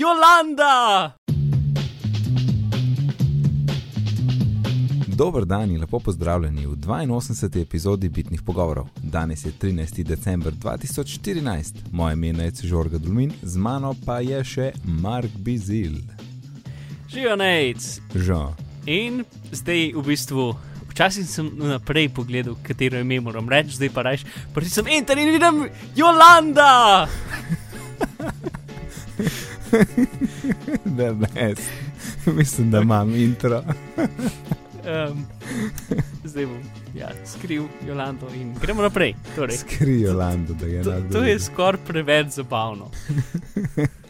Jolanda! Dober dan in lepo pozdravljeni v 82. epizodi Bitnih pogovorov. Danes je 13. december 2014, moje ime je Žorga Dulmin, z mano pa je še Mark Bizil. Živijo nec. Žal. In zdaj v bistvu, včasih sem naprej pogledal, katero ime moram reči, zdaj pa rečem, pa sem enter in vidim Jolanda! Da, best. Mislim, da imam intro. Um, zdaj bom ja, skril Jolando in gremo naprej. Torej, Skri Jolando, da je to, enako. to je skoraj preveč zabavno.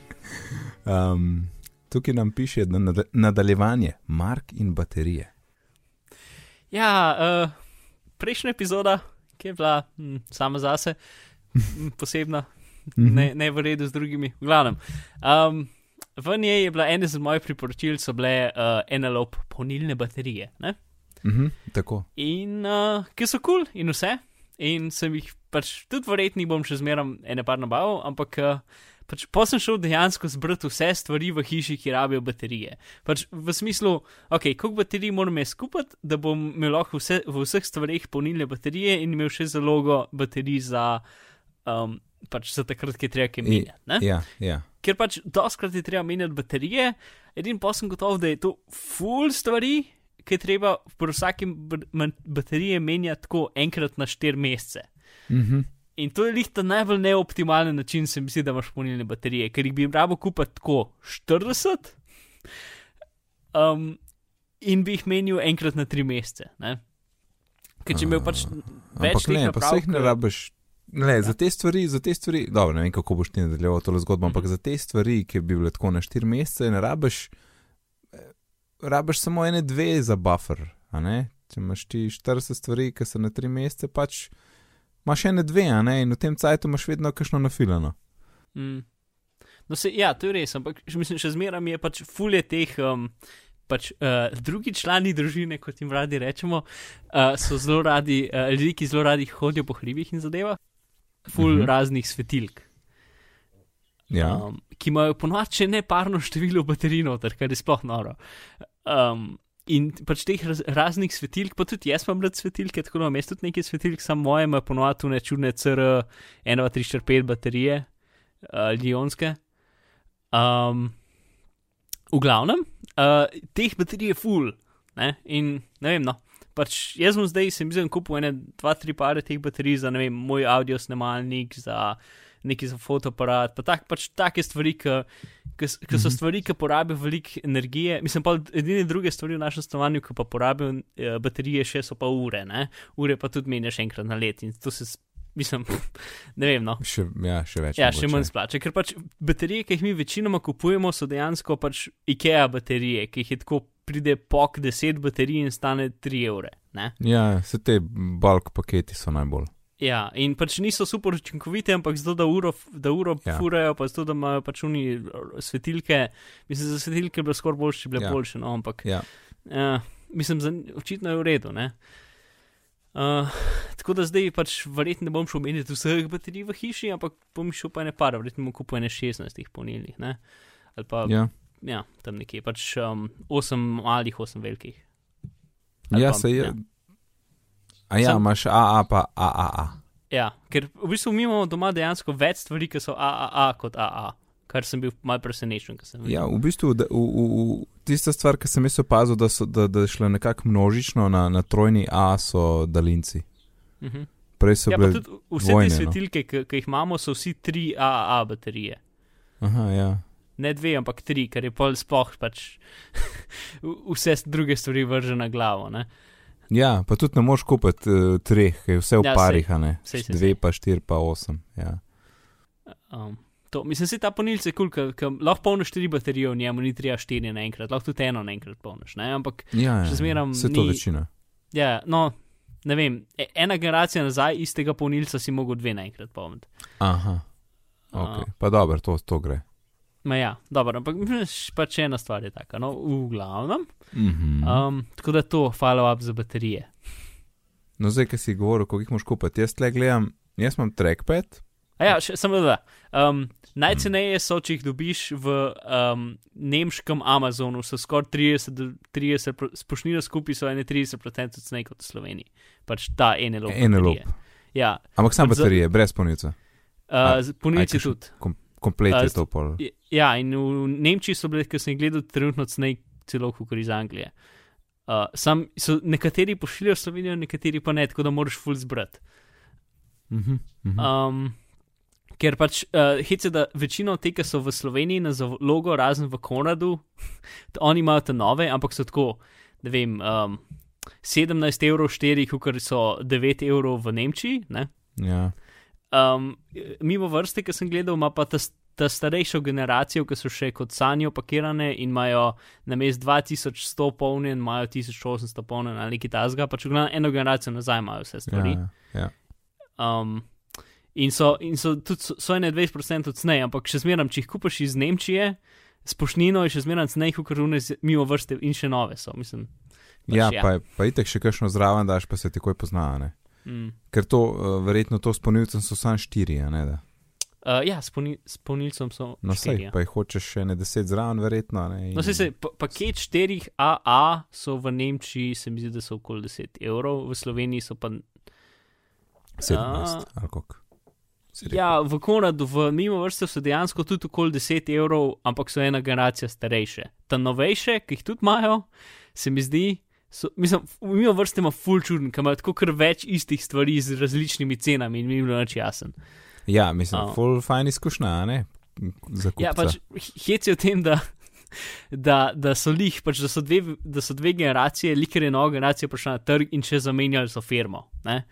Um, tukaj nam piše nad nadaljevanje, Mark in baterije. Ja, uh, prejšnja epizoda, ki je bila hm, sama zase, hm, posebna, Mhm. ne, ne v redu z drugimi, v glavnem. Um, v njej je bila ena iz mojih priporočil, so bile uh, NLOP polnilne baterije. Ne? Mhm, tako. In uh, ki so kul cool in vse. In sem jih pač tudi verjetno bom še zmeram ene par nabavil, ampak uh, pač pa sem šel dejansko zbrati vse stvari v hiši, ki rabijo baterije. Pač v smislu, ok, koliko baterij moram jaz skupati, da bom imel lahko vse, v vseh stvareh polnilne baterije in imel še zalogo baterij za, um, pač za takrat, ki je treba kaj menjati. ne? Ja, ja. Ker pač doskrat je treba menjati baterije, edin pa sem gotov, da je to full stvari, ki je treba pri man- baterije menjati tako enkrat na 4 mesece. Mhm. In to je lih ta najbolj neoptimalen način, se mi zdi, da imaš polnilne baterije, ker jih bi rabo kupiti tako 40 um, in bi jih menil enkrat na 3 mesece. Ne? Ker če imel pač več Ampak ne, teh pa vseh ne naprav, rabiš. Ne, ja. za te stvari, za te stvari, dobro, ne vem, kako boš ti nadaljeval to zgodbo, ampak Mhm. za te stvari, ki bi bile tako na 4 mesece, ne rabiš, eh, rabiš samo ene dve za buffer, a ne? Če imaš ti 40 stvari, ki so na 3 mesece, pač imaš ene dve, a ne? In v tem cajtu imaš vedno kakšno nafilano. Mm. No, se, ja, to je res, ampak mislim, še zmeraj je pač fulje teh. Um, Pač, uh, drugi člani družine, kot jim radi rečemo, uh, so zelo radi, uh, ljudje, ki zelo radi hodijo po hribih in zadeva, ful Mhm. mhm. raznih svetilk, Ja, um, ki imajo ponovadi neparno število baterij noter, kar je sploh noro. Um, in pač teh raz, raznih svetilk, pa tudi jaz imam rad svetilke, tako da imam jaz tudi nekaj svetilk, samo moje imajo ponovadi nečudne CR 1, 2, 3, 4, 5 baterije, uh, lionske. Um, v glavnem, uh, teh baterij je full, ne? in ne vem, no. Pač jaz sem zdaj, sem zdaj kupil ene, dva, tri pare teh baterij za, ne vem, moj audio snemalnik, za neki za fotoaparat, pa tak, pač take stvari, ki so Mhm. stvari, ki porabijo veliko energije. Mislim pa, edine druge stvari v našem stanovanju, ki pa porabijo eh, baterije, še so pa ure, ne? ure pa tudi menjaš enkrat na let in to se, mislim, ne vem, no. še, ja, še več. Ja, še mogoče. manj splača, ker pač baterije, ki jih mi večinoma kupujemo, so dejansko pač IKEA baterije, ki jih je tako pride pok 10 baterij in stane 3 evre. Ne? Ja, se te bulk paketi so najbolj. Ja, in pač niso super učinkovite, ampak zato, da uro, da uro Ja. furajo, pa zato, da imajo pač oni svetilke. Mislim, za svetilke bi skoraj bi bile Ja. boljše, no, ampak Ja. uh, mislim, za, očitno je v redu. Ne? Uh, tako da zdaj pač verjetno ne bom šel meniti vseh baterij v hiši, ampak bom šel pa ne par, verjetno bom kupil ne 16 polnilnih, ne? ali pa ja. Ja, tam nekje, pač um, 8 malih, 8 velikih. Ali ja pa- se je. ja. A ja, Sam- imaš AA pa AAA. Ja, ker v bistvu mi imamo doma dejansko več stvari, ki so AAA kot AA, kar sem bil mal presenečen, Ja, v bistvu da, v, v, v, tista stvar, ki sem jaz opazil, da, so, da, da je šlo nekako množično na, na trojni A, so daljinci. Uh -huh. Prej so Ja, bile. vse dvojne, te no. svetilke, ki, ki jih imamo, so vsi 3 AAA baterije. Aha, ja. Ne dve, ampak tri, ker je pol spoh pač vse druge stvari vrže na glavo. Ne? ja, pa tudi ne moš kupiti uh, treh, ker je vse v Ja, sej. parih, a ne. Sej, sej, Dve, sej. pa štiri, pa osem. Ja. Um, to, mislim, da ta ponilce je kul, cool, ker lahko polniš tri baterije v njemu, ni treba štiri naenkrat, lahko tudi eno naenkrat polniš. Ne? Ampak Ja, ja, Še zmeram Vse to ni- večina. ja, no, ne vem, e- ena generacija nazaj istega polnilca si mogel dve naenkrat polniti. Aha. Okay. Pa dobro, to, to gre. Ma ja, dobro, ampak pač ena stvar je taka, no, v glavnem. Mhm. Um, tako da to, follow-up za baterije. No, zdaj, ki si govoril, koliko jih moš kupiti, jaz tle gledam, jaz imam trackpad, A ja, še, samo da. Um, najceneje so, če jih dobiš v um, nemškem Amazonu, so skoraj 30, do 30 pro- spošnino skupaj so 31% cenej kot v Sloveniji. Pač ta ene lop. Enelope. baterije. Ja, Ampak sam baterije, brez polnice. uh, kakšen- tudi. Kom, komplet A, je to pol. Ja, in v Nemčiji so bile, ker sem jih gledal, trenutno cenej celo kot iz Anglije. Uh, sam so nekateri pošiljajo Slovenijo, nekateri pa ne, tako da moraš full zbrati. Mhm, mhm. Um, ker pač uh, hece, da večino teh, ki so v Sloveniji na zalogo, razen v Konradu, oni imajo te nove, ampak so tako, ne vem, um, 17 evrov štiri, kot so 9 evrov v Nemčiji. Ne? Ja. Um, mimo vrste, ki sem gledal, ima pa ta, ta starejšo generacijo, ki so še kot sanjo pakirane in imajo na mest 2100 polnjen, imajo 1800 polnjen ali nekaj tasga, pač glavnem eno generacijo nazaj imajo vse stvari. Ja, ja. Um, in so, in so tudi so, so 21% ceneje, ampak še zmeraj, če jih kupiš iz Nemčije, s pošnino je še zmeraj ceneje, kot rune mimo vrste in še nove so. Mislim, pač ja, pa, je- pa itek še kakšno zraven daš, pa se takoj pozna. Ne? Mm. Ker to, uh, verjetno to s ponilcem so samo štiri, ne da. Uh, ja, s, poni, s ponilcem so. No, sej, ja. pa jih hočeš še ne deset zraven, verjetno. Ne? In- No, sej se, pa, paket štirih AA so v Nemčiji, se mi zdi, da so okoli 10 evrov, v Sloveniji so pa. 17, ali koliko. Si rekel? Ja, v Konradu, v mimo vrste so dejansko tudi okoli 10 evrov, ampak so ena generacija starejše. Ta novejše, ki jih tudi imajo, se mi zdi. So, mislim, mimo vrste ima full čuden, ker ima tako kar več istih stvari z različnimi cenami in mi je bilo nič jasen. Ja, mislim, A. full fajn izkušnja, ne? Za kupca. Ja, pač hec je v tem, da, da, da so lih, pač, da, so dve, da so dve generacije, likar je nova generacija prišla na trg in še zamenjali so firmo. Ne?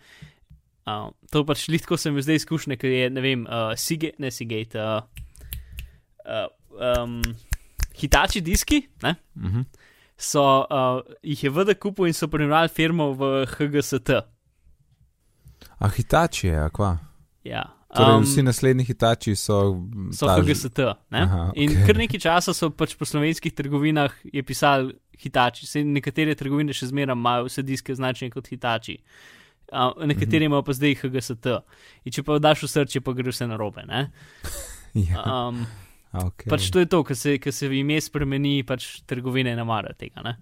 Uh, to pač litko se mi zdaj izkušnje, ker je, ne vem, uh, Seagate, ne Seagate, uh, uh, um, Hitachi diski, ne? Mhm. So uh, jih je VD kupil in so primerjali firmo v HGST. A hitači je, a kva? Ja. Torej, Um, vsi naslednji hitači so. so ta- HGST. Ne? Aha, In okej. kar nekaj časa so pač po slovenskih trgovinah je pisali Hitači, se nekatere trgovine še zmeraj imajo vse diske označene kot Hitači. Uh, nekateri imajo pa zdaj HGST. In če pa daš v srce, pa gre vse narobe. Ja, Um, okay. pač to je to, ker se, ker se ime spremeni, pač trgovine ne marajo tega. Ne?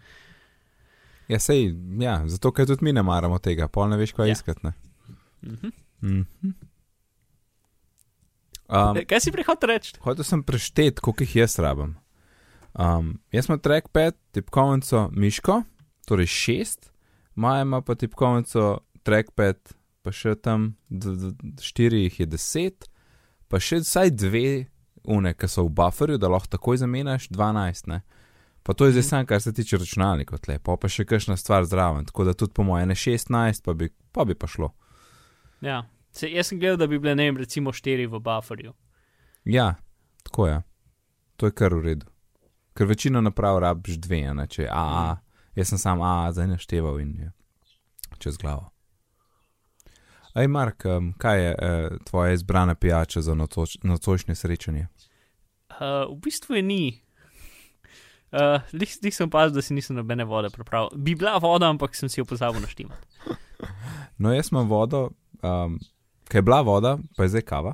ja, sej, ja, zato ker tudi mi ne maramo tega, pol ne veš, kaj Ja. iskati. ne. Mhm. Mhm. Um, Kaj si prihodil reči? Hotel sem preštet, koliko jih jaz rabim. Um, jaz imam trackpad, tipkovnico, miško, torej šest, Maja ima pa tipkovnico, trackpad, pa še tam štiri jih je deset, pa še vsaj dve une, ki so v bufferju, da lahko takoj zamenjaš, 12. Ne? Pa to je zdaj Mhm. samo, kar se tiče računalnikov, tle, pa, še kakšna stvar zraven, tako da tudi po mojem, ne 16, pa bi pa, bi pa šlo. Ja. Se, jaz sem gledal, da bi bile, ne vem, recimo štiri v bufferju. Ja, tako je. To je kar v redu. Ker večino naprav rabiš dve, a ne če je AA. Jaz sem sam AA zdaj našteval in je čez glavo. Aj, Mark, um, kaj je eh, tvoja izbrana pijača za nocoč, nocočne srečanje? Uh, v bistvu je ni. Uh, Lih lih sem opazil, da si nisem nobene vode pripravil. Bi bila voda, ampak sem si jo pozabil naštimati. No, jaz imam vodo, um, kaj je bila voda, pa je zdaj kava,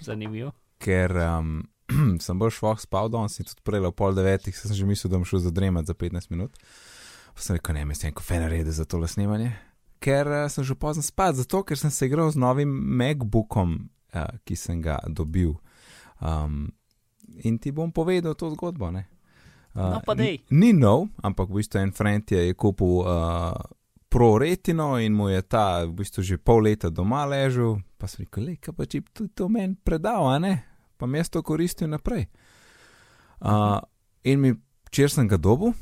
Zanimivo. ker um, sem bolj šloh spal danes in tudi prej ob pol devetih, sem že mislil, da bom šel zadremat za 15 minut. Pa sem rekel, ne, mislim, ko fe naredi za tole snemanje. Ker uh, sem že pozno spat, zato ker sem se igral z novim MacBookom, uh, ki sem ga dobil. Um, in ti bom povedal to zgodbo. Ne? Uh, No, pa dej. Ni nov, ampak v bistvu en friend je, je kupil uh, Pro Retino in mu je ta v bistvu že pol leta doma ležal. Pa sem rekel, le, kaj pa če bi tudi to meni predal, a ne? Pa mi jaz to koristil naprej. Uh, in mi, včeraj sem ga dobil,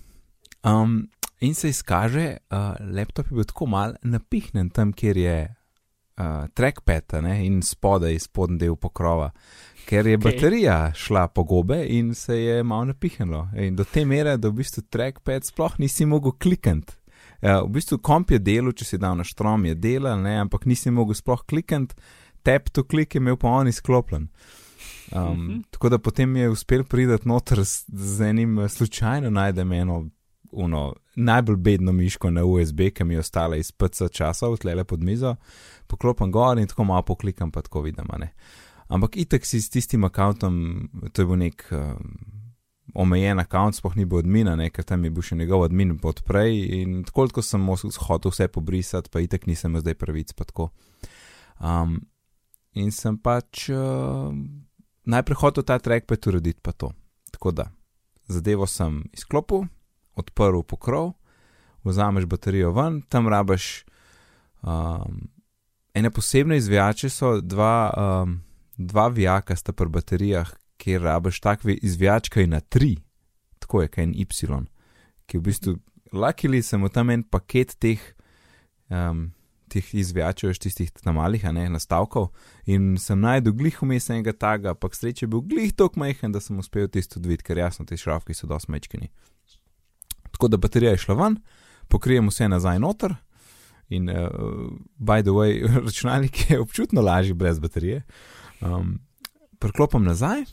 um, in se izkaže, uh, laptop je bil tako mal napihnen tam, kjer je uh, trackpad ne, in spodaj, spodnji del pokrova, ker je Okej. baterija šla po gobe in se je malo napihnilo. In do te mere, da v bistvu trackpad sploh nisi mogel klikati. Ja, v bistvu komp je delal, če si dal na štrom, je delal, ne, ampak nisi mogel sploh klikati, tap to klik je imel pa on izklopljen. Um, Mhm. tako da potem je uspel priti noter z, z enim, eh, slučajno najdem eno uno, najbolj bedno miško na USB, ki mi je ostala iz PC časov, tle le pod mizo, poklopim gor in tako malo poklikam, pa tako vidim. Ne. Ampak itek si s tistim računom, to je bil nek um, omejen račun, spoh ni bil odmina, ne, ker tam je bil še njegov odmin podprej in tako, ko sem hotel vse pobrisati, pa itek nisem zdaj pravic, pa tako. Um, in sem pač uh, najprej hotel ta trackpad urediti, pa to. Tako da, zadevo sem izklopil, odprl pokrov, vzameš baterijo ven, tam rabaš. Um, ene posebne izvijače so dva, um, dva vijaka, sta pri baterijah, kjer rabaš takve izvijačke na tri, tako je, en Y, ki v bistvu, lakili sem v tam en paket teh. Um, Tih izvijačev, tistih tam malih, a ne nastavkov, in sem najdel glih vmes enega taga, pa sreče je bil glih tako majhen, da sem uspel tisto videti, ker jasno, te šrafki so dosti mečkini. Tako da baterija je šla ven, pokrijem vse nazaj noter. In, uh, by the way, računalnik je občutno lažji brez baterije. Um, Preklopim nazaj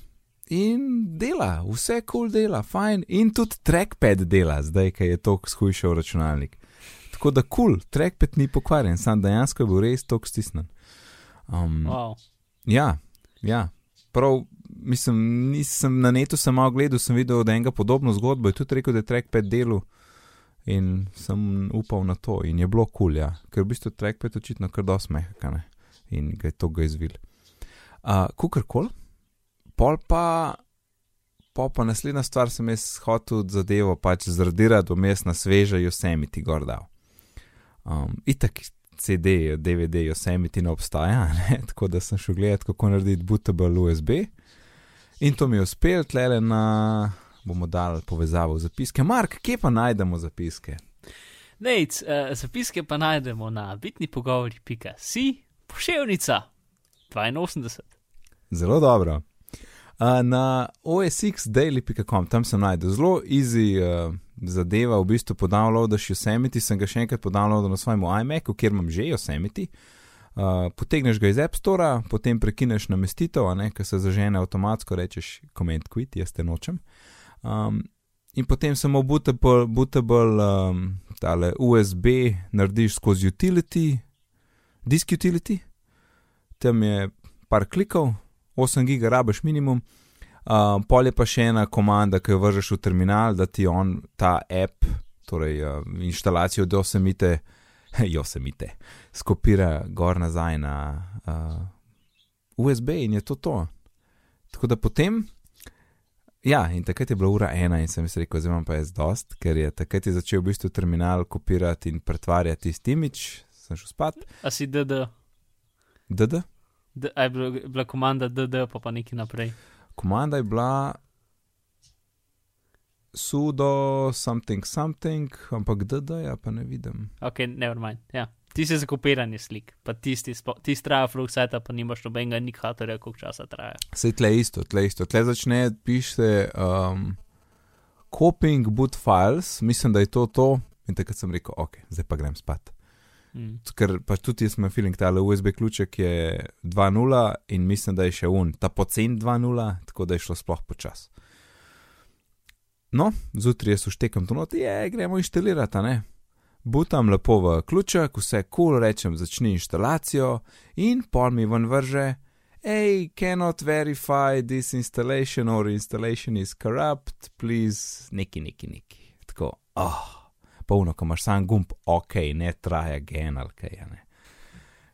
in dela, vse kul cool dela, fajn. In tudi trackpad dela, zdaj, ki je to shujšal računalnik. Tako da kul, cool, trackpad ni pokvarjen, sam dejansko je bil res tok stisnen. Um, Wow. Ja, ja. Prav, mislim, nisem na netu samo malo gledal, sem videl, da je enega podobno zgodbo, je tudi rekel, da je trackpad delu in sem upal na to in je bilo kul, cool, ja. ker v bistvu trackpad očitno kar dosmehka ne in ga je to ga izvil. Uh, Kukorkoli, pol pa, pol pa naslednja stvar sem jaz hotel zadevo pač zradirati vmes na sveže Yosemite gor dal. Um, itak CD, DVD, Yosemite ne obstaja, ne? tako da sem šel gledati, kako narediti bootable USB. In to mi je uspelo, tle na, bomo dali povezavo v zapiske. Mark, kje pa najdemo zapiske? Nec, uh, zapiske pa najdemo na bitni pogovori.si, pošiljnica 82. Zelo dobro. Uh, na osxdaily.com, tam sem najdel zelo easy uh, zadeva, v bistvu podownloadaš Yosemite, sem ga še enkrat podownloadil na svojem iMacu, kjer imam že Yosemite. Uh, potegneš ga iz App Store, potem prekineš namestitev, ki se zažene avtomatsko, rečeš command quit, jaz te nočem. Um, in potem samo bootable, bootable um, USB narediš skozi utility, disk utility, tam je par klikov, 8 giga rabiš minimum. Uh, pol je pa še ena komanda, ki jo vržeš v terminal, da ti on ta app, torej uh, instalacijo do semite, Yosemite, skopira gor nazaj na uh, USB in je to to. Tako da potem, ja, in takrat je bila ura ena in sem si rekel, zdaj imam pa jaz dost, ker je takrat je začel v bistvu terminal kopirati in pretvarjati tisti imič, sem šel spat. A si DD, DD? D, je bila, bila komanda DD, pa pa nekaj naprej. Komanda je bila sudo something something, ampak DD ja pa ne vidim. Ok, never mind. Ja. Ti si za kopiranje slik, pa tisti, spo- tisti traja flug seta, pa nimaš nobenega indikatorja, koliko časa traja. Sej tle isto, tle isto. Tle začne, piše um, copying boot files, mislim, da je to to. In takrat sem rekel, ok, zdaj pa grem spat. Mm. Ker pač tudi jaz imam feeling, ta USB ključek je 2.0 in mislim, da je še un, ta pocen 2.0, tako da je šlo sploh počas. No, zjutraj jaz uštekam to not, je, gremo inštalirati, ne. Butam lepo v ključek, vse kul, cool, rečem, začni inštalacijo in pol mi ven vrže, hej, cannot verify this installation or installation is corrupt, please, neki, neki, neki. Tako, ah. Oh polno, ko imaš sam gumb, ok, ne traja gen ali kaj. Ne.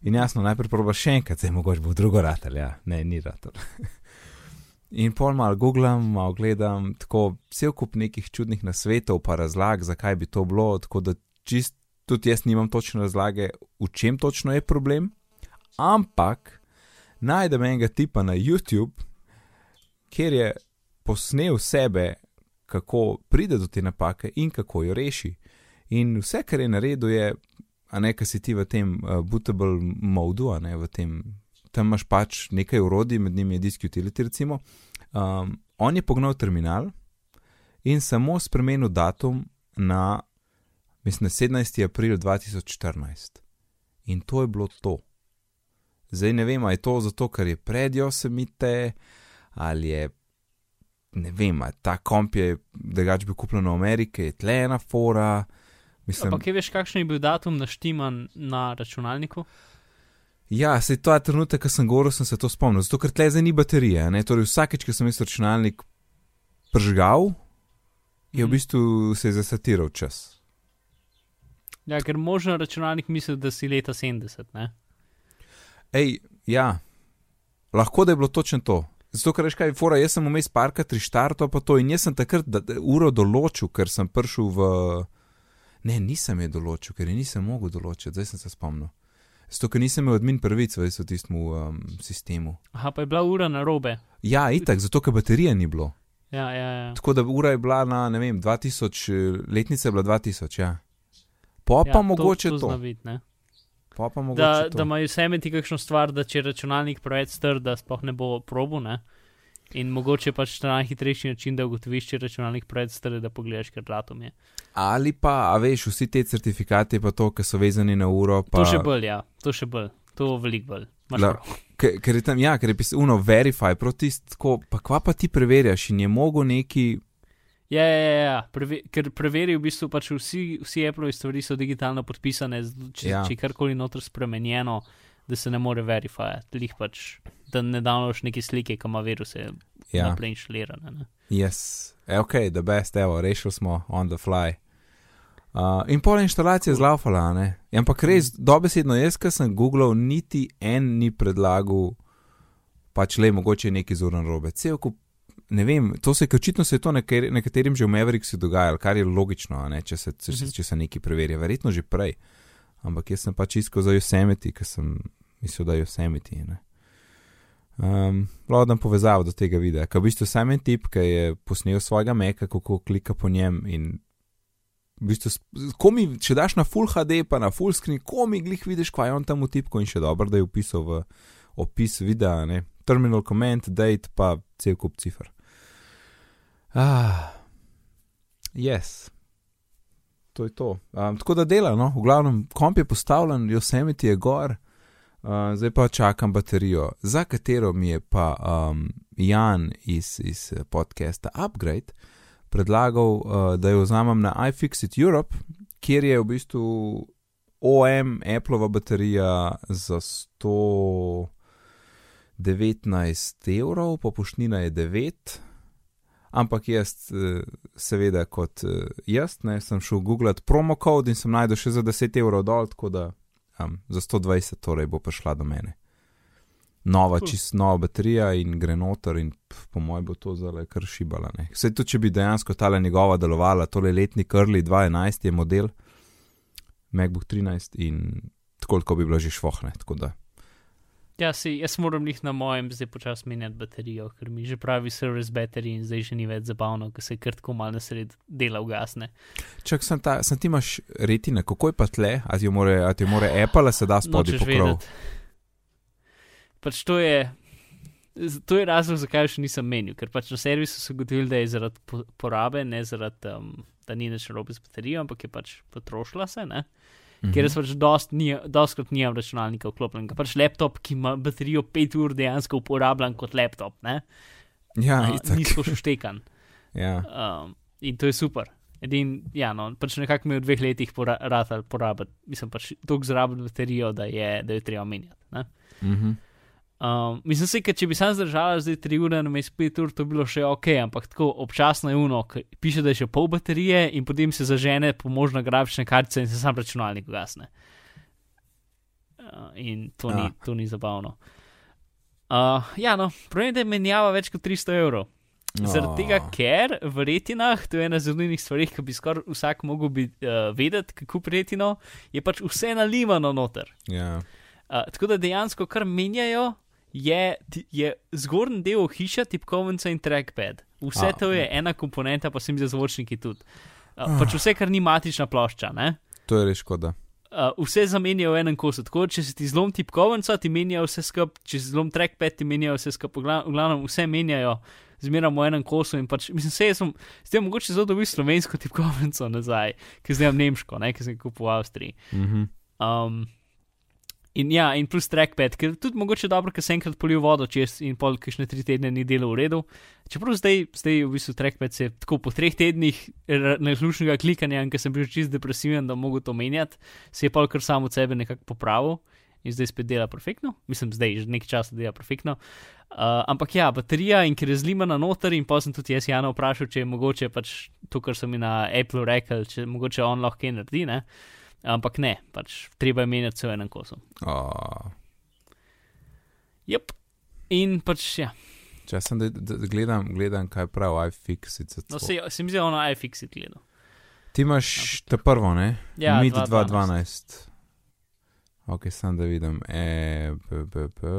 In jasno, najprej probaš še enkrat, zdaj mogoče bo drugo ratelj, ja, ne, ni ratelj. In pol malo googlam, malo gledam, tako cel kup nekih čudnih nasvetov, pa razlag, zakaj bi to bilo, tako da čist, tudi jaz nimam točne razlage, v čem točno je problem. Ampak najdem enega tipa na YouTube, kjer je posnel sebe, kako pride do te napake in kako jo reši. In vse, kar je naredil, je, a ne, kar si ti v tem uh, bootable modu, a ne v tem, tam imaš pač nekaj urodij, med njimi je disk utility, recimo. Um, on je pognal terminal in samo spremenil datum na, mislim, 17. april 2014. In to je bilo to. Zdaj ne vem, ali je to zato, ker je pred Yosemite ali je ne vem, ta komp je, da ga bi kupil na Ameriki, je tle ena fora. Mislim, Ampak, veš, kakšen je bil datum naštiman na računalniku? Ja, se to trenutek, ko sem govoril, sem se to spomnil. Zato, ker tle zdaj ni baterije. Ne? Torej, vsakeč, ko sem jaz računalnik pržgal, je v Mhm. bistvu se zasatiral čas. Ja, ker možno računalnik misli, da si leta 70, ne? Ej, ja, lahko da je bilo točno to. Zato, ker veš kaj, fora, jaz sem vmes parka tri štarto pa to in jaz sem takrat da, da, uro določil, ker sem prišel v. Ne, nisem je določil, ker je nisem mogel določiti, zdaj sem se spomnil. Zato, ker nisem imel admin prvic v tistem um, sistemu. Aha, pa je bila ura na robe. Ja, itak, zato, ker baterije ni bilo. Ja, ja, ja. Tako da ura je bila na, ne vem, 2000, eh, letnica je bila 2000, ja. Pa ja pa mogoče to. to. ne? Pa pa mogoče Da, to. da imajo vse ti kakšno stvar, da če računalnik preveč strd, da sploh ne bo probo, ne? In mogoče pač ta najhitrejši način, da ugotoviš, če računalnik preveč strd, da pogledaš, ker datum je. Ali pa, a veš, vsi te certifikati, pa to, ki so vezani na uro. Pa, To še bolj, ja, to še bolj, to veliko bolj. La-. Ker, ker je tam, ja, ker je pisalo, verify, proti tako, pa kva pa ti preverjaš in je mogo neki. Ja, ja, ja, ja. Preve, ker preveri v bistvu pač vsi, vsi Apple stvari so digitalno podpisane, če, Ja. če karkoli noter spremenjeno, da se ne more verifirati, lih pač, da ne downloadiš neke slike, ki ima viruse ja. Ja, naprej inštalirane. Ne? yes, e, ok, the best, evo, rešili smo on the fly. Uh, in pol instalacije zlaufala, ne. Ja, Ampak res, dobesedno jaz, ki sem googlal, niti en ni predlagal, pač le mogoče neki zoren robe. Cel kup, ne vem, to se, ker očitno se je to neker, nekaterim že v Mavericks dogajalo, kar je logično, ne, če se, če, Mhm. se, če se nekaj preverja, verjetno že prej. Ampak jaz sem pač iskal za Yosemite, ker sem mislil, da je Yosemite. Ne. Um, Lahko povezavo do tega videa, ker v bistvu sam en tip, ki je posnel svojega meka, kako klika po njem in v bistvu, komi, če daš na full HD, pa na full screen, komi glih vidiš, kaj je on tam v tipku in še dobro, da je upisal v opis videa, ne? terminal command, date, pa cel kup cifr. Ah, yes. To je to. Um, tako da dela, no, v glavnem, komp je postavljen, Yosemite je gor, uh, zdaj pa čakam baterijo, za katero mi je pa um, Jan iz, iz eh, podcasta Upgrade predlagal, uh, da jo vzamem na iFixit Europe, kjer je v bistvu OM Appleova baterija za 119 evrov, popuščnina je 9. Ampak jaz, eh, seveda, kot eh, jaz, ne, sem šel googlat promo code in sem najdel še za 10 evrov dol, tako da um, za 120 torej bo prišla do mene. Nova, čist nova baterija in gre noter in pf, po mojem bo to zelo kar šibala. ne. Saj tudi, če bi dejansko tale njegova delovala, tole letni Curly 2.11 je model, MacBook 13 in tako, tako bi bilo že švohne, tako da. Ja, si, jaz moram jih na mojem zdaj počasi menjati baterijo, ker mi že pravi service battery in zdaj že ni več zabavno, ker se kar tako malo na sred dela ugasne. Čak, sem, ta, sem ti imaš retine, kako je pa tle, a ti jo more, a ti jo more Apple, se da spodaj pokrov. vedeti. Pač to je, to je razlog, zakaj še nisem menil, ker pač na servisu so ugotovili, da je zaradi po- porabe, ne zaradi, um, da ni več robe z baterijo, ampak je pač potrošila se, ne. Mhm. Ker jaz pač dost ni, dostkrat nimam računalnika vklopljenega. Pač laptop, ki ima baterijo 5 ur, dejansko uporabljam kot laptop, ne. Ja, Uh, itak. Nizko štekan. Ja. Um, in to je super. Edin, ja, no, pač nekako mi je v dveh letih pora, ratal porabiti, mislim pač toliko zraben baterijo, da je, da je treba menjati. Ne? Mhm. Um, mislim se, ker če bi sam zdržala zdaj 3 ure na mestu 5 ur, to bi bilo še ok, ampak tako občasno je uno, piše, da je še pol baterije in potem se zažene pomožna grafična kartica in se sam računalnik ugasne. Uh, in to ni, Ah. to ni zabavno. Uh, ja, no, problem je, da je menjava več kot 300 evrov. Zaradi tega, Oh. ker v retinah, to je ena zelo nujnih stvari, ki bi skoraj vsak mogel bi, uh, vedeti, kako retino, je pač vse nalimano noter. Ja. Uh, tako da dejansko, kar menjajo, je, je zgornji del hiša, tipkovnica in trackpad. Vse A, to je ena komponenta, pa se mi zdi zvočniki tudi. Uh, pač vse, kar ni matična plošča. Ne? To je res škoda. Uh, vse zamenjajo v enem kosu. Tako, če se ti zlom tipkovnica, ti menjajo vse skupaj, če se zlom trackpad, ti menjajo vse skupaj. V gla- v glavnem vse menjajo, zmeraj v enem kosu. Pač, mislim, se jaz sem, zdaj mogoče zelo dobil slovensko tipkovnico nazaj, ki zdaj imam nemško, ne, ki sem jo kupil v Avstriji. Mhm. Um, In ja, in plus trackpad, ker tudi mogoče dobro, ker se enkrat polil vodo čez in pol, kišne tri tedne ni delo v redu. Čeprav zdaj, zdaj v bistvu trackpad se tako po treh tednih najhlušnega klikanja, ker sem bil čist depresiven, da mogo to menjati, se je pol kar sam od sebe nekako popravil in zdaj spet dela perfektno. Mislim, zdaj že nekaj časa dela perfektno. Uh, ampak ja, baterija in ker je zlimana noter in pa sem tudi jaz Jana vprašal, če je mogoče pač to, kar so mi na Apple rekli, če mogoče on lahko kaj naredi, ne. Ampak ne, pač treba je menjati vse v enem kosu. Oh. Jep. In pač ja. Če sem da, da, gledam, gledam, kaj pravi iFixit. No, se, se mi zdi, ono iFixit gledal. Ti imaš Ampak- te prvo, ne? Ja, Mid 2012. 2012. Ok, sem da vidim. E, b, b, b,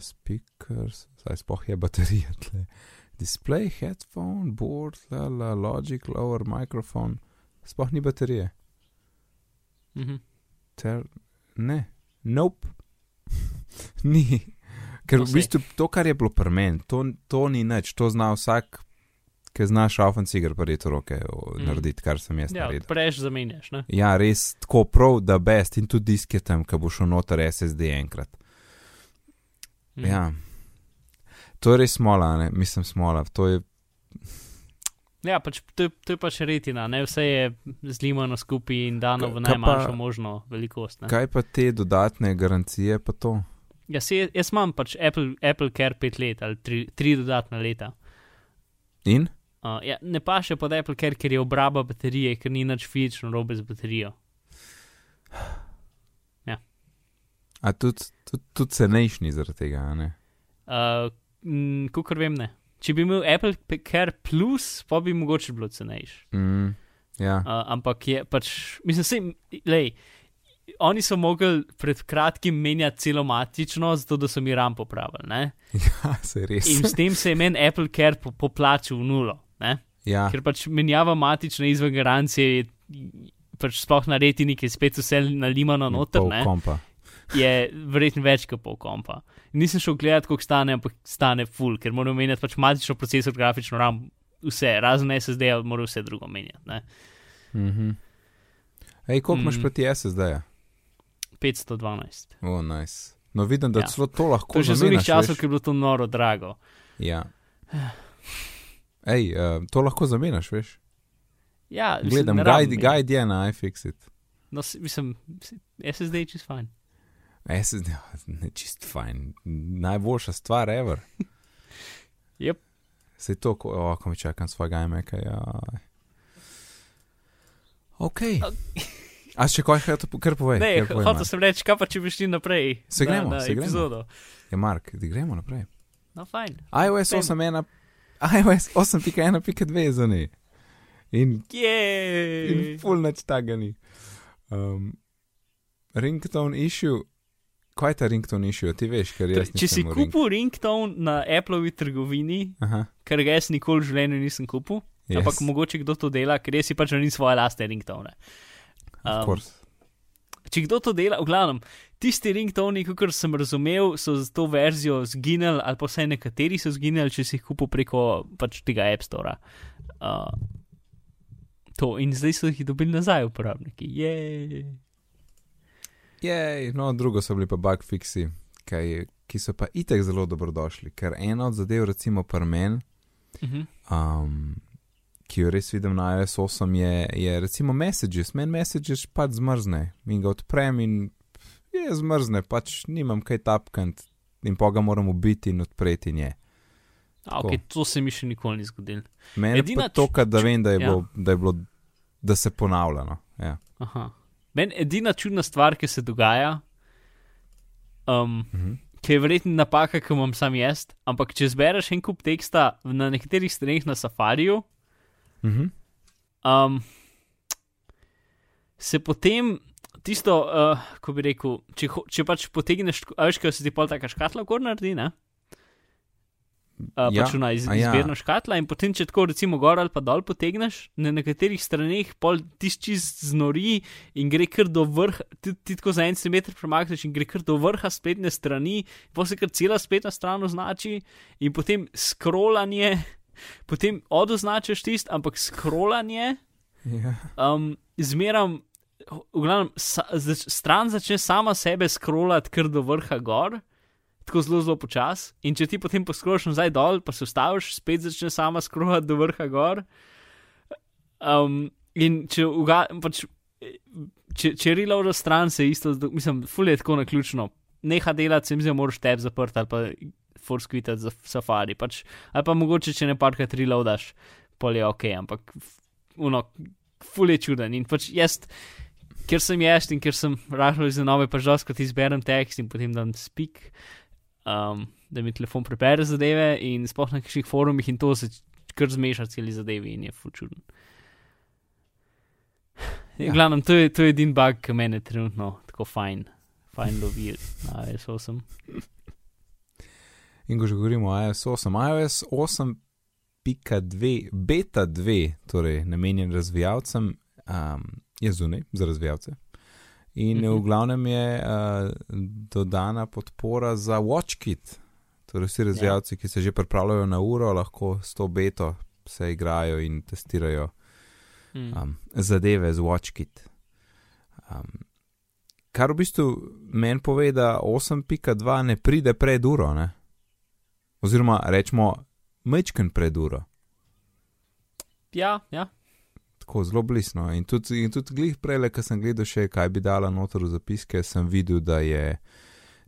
speakers, zdaj spoh je baterija tle. Display, headphone, board, la, la, logic, lower, microphone. Spoh ni baterije. Mhm. Ter, ne, nope. ni. Ker v bistvu to, kar je bilo pri meni, to, to ni nič, to zna vsak, ki zna šaufen cigar pariti roke, Mm. narediti, kar sem jaz Ja, naredil. prež zamenjaš, ne? Ja, res tako prav, da best in tudi disk je tam, ki bo šel noter SSD enkrat. Mhm. Ja. To je res smola, ne? mislim smola. To je, Ja, pač to, to je pač retina, ne vse je zlimano skupaj in dano v najmanjšo možno velikost. Ne? kaj pa te dodatne garancije, pa to. Ja, se, jaz imam pač Apple, Apple Care 5 let ali 3, 3 dodatna leta. In? Uh, ja, ne pa še pod Apple Care, ker je obraba baterije, ker ni nič fizično robe z baterijo. A tudi tud, tud cenejši zaradi tega, ne? Uh, Kukor vem, ne. Če bi imel Apple Care Plus, pa bi mogoče bilo cenejši. Mm, ja, Uh, ampak je pač, mislim, se, lej, oni so mogli pred kratkim menjati celo matično, zato da so mi RAM popravili. Ne? ja se res. In s tem se je meni Apple Care po, poplačil v nulo. Ne? Ja, Ker pač menjava matične izven garancije je pač sploh na retini, ki je spet vse nalimano noter, ne, kompa. Je verjetno več kot pol kompa. Nisem šel gledat, koliko stane, ampak stane full, ker moram menjati pač matično procesor, grafično RAM, vse, razen SSD, moram vse drugo menjati. Mhm. Ej, koliko mm. imaš Mm. proti SSD-ja? 512. O, oh, nice. No, vidim, da Ja. celo to lahko To je že z zamenjaš, unih časov, ki je bilo to noro drago. Ja. Ej, uh, to lahko zamenjaš, veš? Ja, Gledam, guide, guide je na iFixit. No, mislim, SSD je čist fajn. SSD, ne čist fajn. Najboljša stvar, ever. Jep. Se to, ko, oh, ko mi čakam svojega imeka, ja. Ok. A še kaj, kaj to, kar povej? Ne, hotel sem reči, kaj pa če bi šli naprej. Se gremo, na, na se gremo. epizodo. Ja, Mark, da gremo naprej. No, fajn. iOS Dajmo. 8.1, iOS 8.1.2 za ne. In Jej. In full nič tega ni. Um, ringtone issue, kaj je ta ringtone issue, ti veš, ker jaz Če si nisem v ring- kupil ringtone na Appleovi trgovini, Aha, kar ga jaz nikoli v življenju nisem kupil, yes. ampak mogoče kdo to dela, ker jaz si pač želim svoje lastne ringtone. course. če kdo to dela, v glavnem, tisti ringtoni, kot sem razumel, so z to verzijo zginili, ali pa vsaj nekateri so zginili, če si jih kupil preko pač tega App Store. Uh, to in zdaj so jih dobili nazaj uporabniki. Jej. Jej, no, drugo so bili pa bug fixi, kaj, ki so pa itek zelo dobrodošli, ker ena od zadev, recimo pri meni, Uh -huh. um, ki jo res vidim na iOS 8, je, je recimo messages, meni messages pač zmrzne in ga odprem in je zmrzne, pač nimam kaj tapkant in pa ga moram ubiti in odpreti in je. A, okay, to se mi še nikoli ni zgodilo. Meni je to, da vem, da je, ja. bilo, da je bilo, da se ponavlja. No. Ja. Aha. Meni edina čudna stvar, ki se dogaja, um, Mhm. ki je verjetno napaka, ki imam sam jaz, ampak če zbereš en kup teksta na nekaterih straneh na safariju, Mhm. um, se potem tisto, uh, ko bi rekel, če, če pač potegneš, a veš, kaj se ti pol taka škatla gor naredi, ne? Uh, Ja, pač ona iz, ja. izbirna škatla in potem, če tako recimo gor ali pa dol potegneš, na nekaterih straneh pol čist znori in gre kar do vrha, ti, ti tako za en centimeter premakneš in gre kar do vrha spletne strani, pa se kar cela spletna stran označi in potem scrollanje, potem odoznačiš tist, ampak scrollanje Ja. um, zmeram v glavnem, sa, zač, stran začne sama sebe scrollati kar do vrha gor, tako zelo, zelo počasi. In če ti potem poskroliš nazaj dol, pa se ustaviš, spet začne sama scrollati do vrha gor. Um, in če, uga, pač, če, če reload stran, se isto, mislim, fulje tako na ključno. Neha delati, se mi zdi, moraš tab zaprt ali pa force quitati za safari. Pač, ali pa mogoče, če ne parkrat reloadaš, pol je ok, ampak uno, fulje čuden. In pač jaz, ker sem jaz in ker sem rahlo za nove, pač doskrat izberem tekst in potem dam speak. Um, da mi telefon prepere zadeve, in sploh na kakšnih forumih, in to se kar zmeša celi zadevi, in je fučuden. Ja. Glavno, to je, to je edin bug, ki meni trenutno tako fajn, fajn lovi na iOS 8. In ko že govorimo o iOS 8, iOS 8.2, beta 2, torej namenjen razvijalcem, um, je zunaj za razvijalce. In mm -hmm. v glavnem je uh, dodana podpora za WatchKit. Torej, vsi razvijalci, ja. ki se že pripravljajo na uro, lahko s to beto se igrajo in testirajo mm. um, zadeve z WatchKit. Um, kar v bistvu meni pove, da 8.2 ne pride pred uro, ne? oziroma rečemo, mečken pred uro. Ja, ja tako zelo blisno. In tudi, in tudi glih prej, ko sem gledal še, kaj bi dala notor v zapiske, sem videl, da je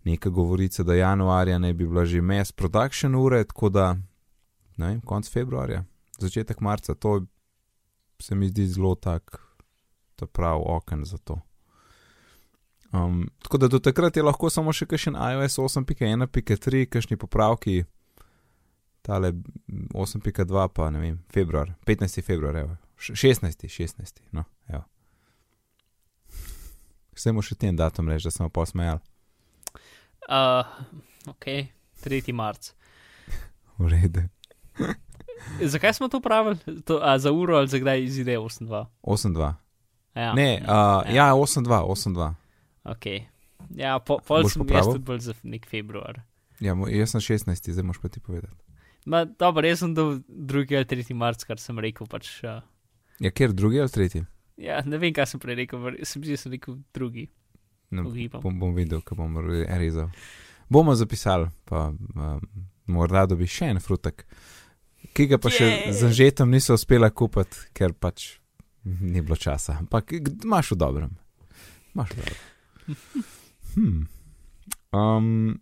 neka govorica, da januarja ne bi bila že mes production ure, tako da, ne vem, konc februarja, začetek marca, to se mi zdi zelo tak, to prav oken za to. Um, tako da do takrat je lahko samo še kakšen iOS 8.1.3, kakšni popravki, tale 8.2, pa ne vem, februar, 15. februar, evo, 16, 16. No, Vse mu še ten datum reči, da sem pa smejal. Uh, ok, 3. marc. V redu. Zakaj smo to pravili? To, a, za uro ali za kdaj izide 8.2? 8.2. Ja, ne, uh, ja, ja 8.2, 8.2. Ok. Ja, po, pol sem jaz tudi bolj za nek februar. Ja, jaz sem 16, zdaj moš pa ti povedati. Ma, dobro, jaz sem do 2. ali 3. marca, kar sem rekel, pač. Uh, Ja, ker drugi ali tretji? Ja, ne vem, kaj sem prej rekel, sem že sem rekel drugi. No, bom, bom videl, kaj bom rezal. Bomo zapisali, pa um, morda dobi še en frutek, ki ga pa yeah. še za žetom niso uspela kupiti, ker pač ni bilo časa. Ampak imaš v dobrem. Imaš v dobrem. Hmm. Um,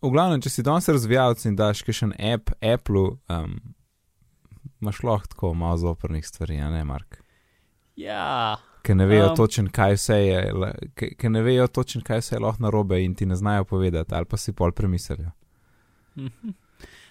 v glavnem, če si danes razvijalec in daš še en app Apple, um, imaš lahko tako malo zoprnih stvari, a ne, Mark. Ja. Ker ne vejo um, točen, kaj vse je, ker ne vejo točen, kaj vse je lahko narobe in ti ne znajo povedati, ali pa si pol premislijo. Mhm.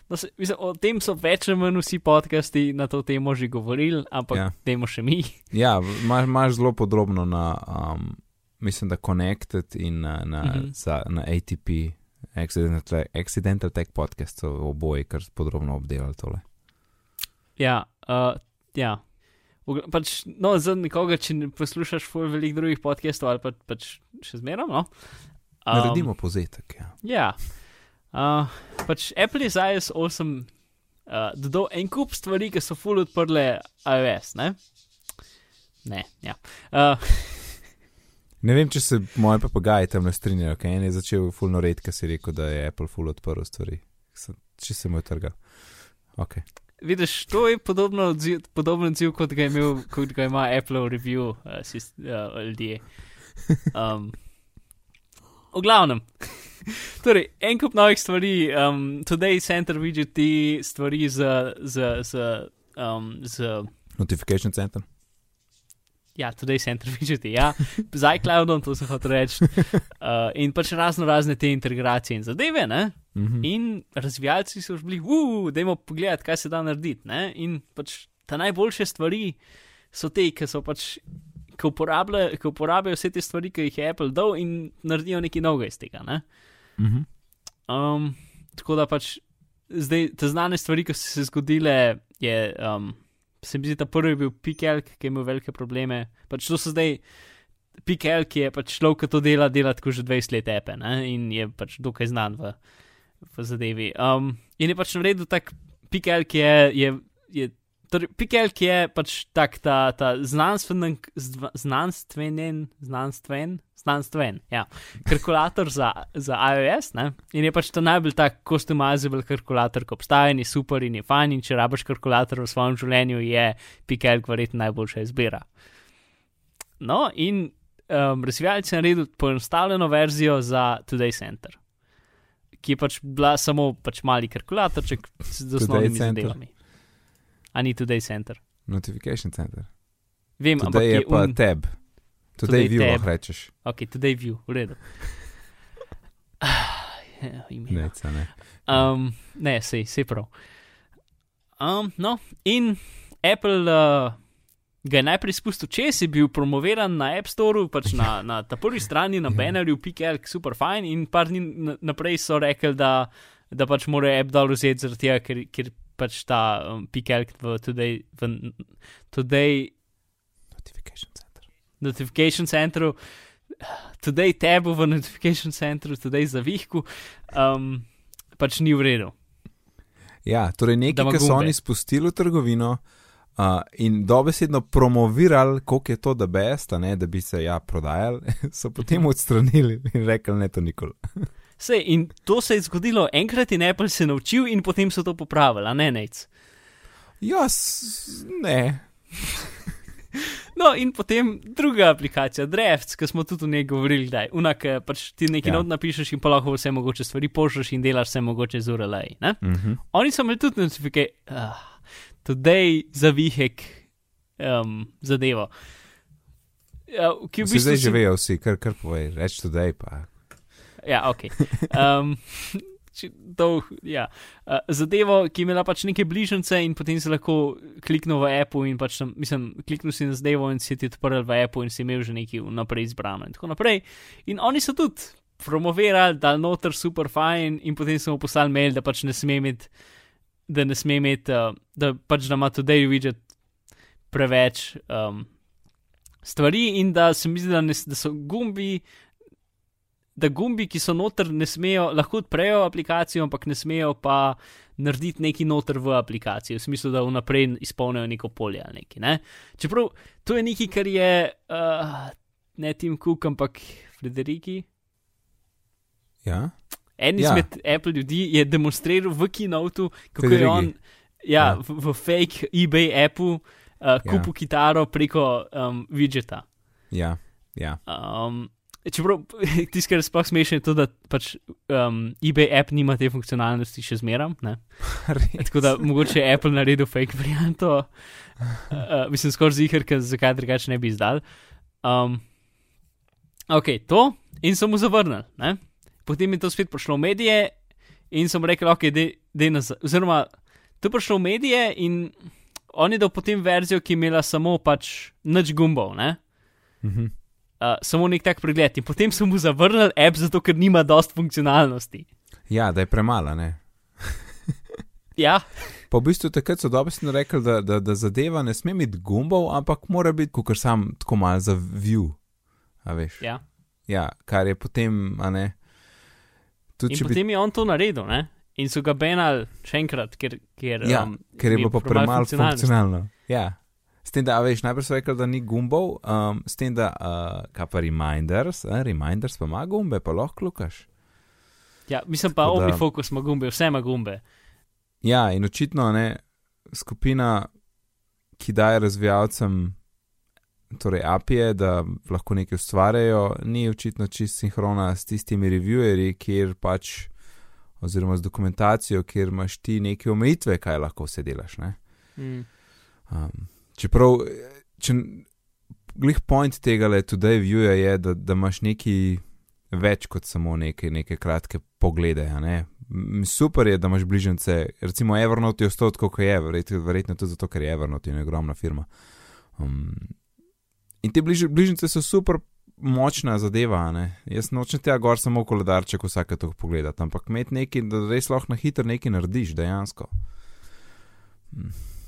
No, se, mislim, o tem so več ali manj vsi podcasti na to temo že govorili, ampak ja. temu še mi. ja, imaš, imaš zelo podrobno na, um, mislim, da Connected in na, na, mm -hmm. za, na ATP, Accidental, Accidental Tech podcast, oboje, kar podrobno obdelali tole. Ja, uh, ja. Pač, no, za nekoga, če ne poslušaš veliko drugih podcastov ali pa, pač še zmeraj. No? Um, Naredimo povzetek. Ja. ja. Uh, pač Apple je za iOS 8 uh, dodal en kup stvari, ki so full odprle iOS. Ne, ne ja. Uh, ne vem, če se moji papagaji tam ne strinjajo, kaj en je začel full nored, ki si rekel, da je Apple full odprl stvari. Če se mu je trgal. Okay. Vidiš, to je podobno odziv, podoben odziv, kot ga, imel, kot ga ima Apple v review, uh, sist, uh, ljudje. Um, v glavnem. torej, en kup novih stvari, um, Today Center widget ti stvari z, z, z, um, z. Notification Center. Ja, Today Center widget, ja, z iCloudom, to sem hotel reči. Uh, in pač razno razne te integracije in zadeve, ne? Mm -hmm. In razvijalci so bili, uf, da jim pogledati, kaj se da narediti. Ne? In pač ta najboljše stvari so te, ki so pač. Ki uporabljajo, ki uporabljajo vse te stvari, ki jih je Apple dal, in naredijo nekaj novega iz tega. Ne? Mm -hmm. um, tako da pač zdaj te znane stvari, ki so se zgodile, je, um, se mi zdi, da prvi je bil PKL, ki je imel velike probleme. Pač to so zdaj PKL, ki je pač človek, ki to dela, dela tako že 20 let, epe, in je pač dokaj znan v v zadevi. Um, in je pač naredil tak PKL, ki je, je, je torej, Pikelk je pač tak ta, ta znanstven, znanstvenen, znanstven, znanstven, ja, kalkulator za, za iOS, ne? In je pač to najbolj tak customizable kalkulator, ki obstaja in je super in je fajn, in če rabiš kalkulator v svojem življenju, je Pikelk verjetno najboljša izbira. No, in um, razvijalec je naredil poenostavljeno verzijo za Today Center, ki je pač bila samo pač mali kalkulatorček z Today osnovnimi Center. zadevami. A ni Today Center. Notification center. Vem, ampak Today je je pa un... tab. Today Today view tab. lahko rečeš. Ok, Today View, v redu. Ah, imena. Ne, ca ne. Um, ne, sej, sej prav. Um, no, in Apple uh, ga je najprej spustil, če si bil promoviran na App Store, pač na, na ta prvi strani, na bannerju, PKL, super fajn, in par dni na- naprej so rekli, da, da pač mora App dol vzeti zaradi tega, ker, ker pač ta um, PKL v Today, v Today Notification center. notification centru, today tabu v notification centru, today zavihku, um, pač ni v redu. Ja, torej nekaj, kar so oni spustili v trgovino uh, in dobesedno promovirali, koliko je to da best, a ne, da bi se ja prodajali, so potem odstranili in rekli, ne to nikoli. Sej, in to se je zgodilo enkrat in Apple se je naučil in potem so to popravili, a ne nec. Ja, ne. No, in potem druga aplikacija, Drafts, ki smo tudi o njej govorili, da je unak, pač ti nekaj Ja. not napišeš in pa lahko vse mogoče stvari pošlješ in delaš vse mogoče z URL-ji. Uh -huh. Oni so imeli tudi notifikacije, uh, today zavihek um, zadevo. Ki v bistvu zdaj si- že vejo, vsi, kar, kar povej, reč today pa. Ja, ok. Um, to, ja. uh, zadevo, ki je imela pač neke bližnjice, in potem si lahko kliknil v Apple, in pač tam, mislim, kliknil si na zadevo in si ti odprl v Apple, in si imel že nekaj vnaprej izbrano in tako naprej. In oni so tudi promovirali, da je noter super fajn, in potem so mu poslali mail, da pač ne sme imeti, da ne sme imeti, uh, da pač da ima today widget preveč um, stvari, in da se mi zdi, da, ne, da so gumbi da gumbi, ki so noter, ne smejo, lahko odprejo aplikacijo, ampak ne smejo pa narediti neki noter v aplikaciji, v smislu, da vnaprej izpolnijo neko polje ali nekaj. Ne? Čeprav to je nekaj, kar je uh, ne Tim Cook, ampak Frederiki. Ja, En Ja. izmed ja. Apple ljudi je demonstriral v keynotu, kako Frederiki. je on ja, Ja. v, v fake eBay appu uh, kupil ja. kitaro preko um, widgeta. ja, ja. Um, čeprav tisto, kar je sploh smešno, je to, da pač um, eBay app nima te funkcionalnosti še zmeram. Tako da mogoče je Apple naredil fake varianto, uh, mislim, skoraj zihar, ker zakaj drugače ne bi izdal. Um, ok, to in so mu zavrnili. Ne? Potem je to spet prišlo v medije in so mu rekli, ok, dej nazaj. Oziroma, to je prišlo v medije in on je dal potem verzijo, ki je imela samo pač nič gumbov. Ne? Mhm. Uh, samo nek tak pregled. In potem so mu zavrnili app, zato ker nima dost funkcionalnosti. Ja, da je premala, ne. Ja, Pa v bistvu takrat so dobesedno rekli, da, da, da zadeva ne sme imeti gumbov, ampak mora biti, kot sam tako mal za view. A veš? ja. Ja, kar je potem, a ne. Tudi, In če bi, potem je on to naredil, ne? In so ga benali še enkrat, ker, ker, ja, um, ker je bilo pa premalo funkcionalnosti. funkcionalno. Ja. S tem, da, veš, najprej so rekli, da ni gumbov, um, s tem, da, uh, kaj pa reminders, eh, reminders pa ima gumbe, pa lahko klukaš. ja, mislim pa, Tako da- OmniFocus ima gumbe, vse ima gumbe. Ja, in očitno ne, skupina, ki daje razvijalcem torej API-je, da lahko nekaj ustvarjajo, ni očitno čist sinhrona s tistimi reviewerji, kjer pač, oziroma z dokumentacijo, kjer imaš ti neke omejitve, kaj lahko vse delaš. Ne? Mm. Um, čeprav, če glih point tega le today viewja je, da, da imaš neki več kot samo neke, neke kratke poglede. Ne? Super je, da imaš bližnjice, recimo Evernote je ostal tako, kot je, verjetno, verjetno tudi zato, ker je Evernote je ogromna firma. Um, in te bliž, bližnjice so super močna zadeva. Ne? Jaz nočem tega gor samo koledarček vsake to pogledati, ampak imeti nekaj, da res lahko na hitro nekaj narediš dejansko. Mm.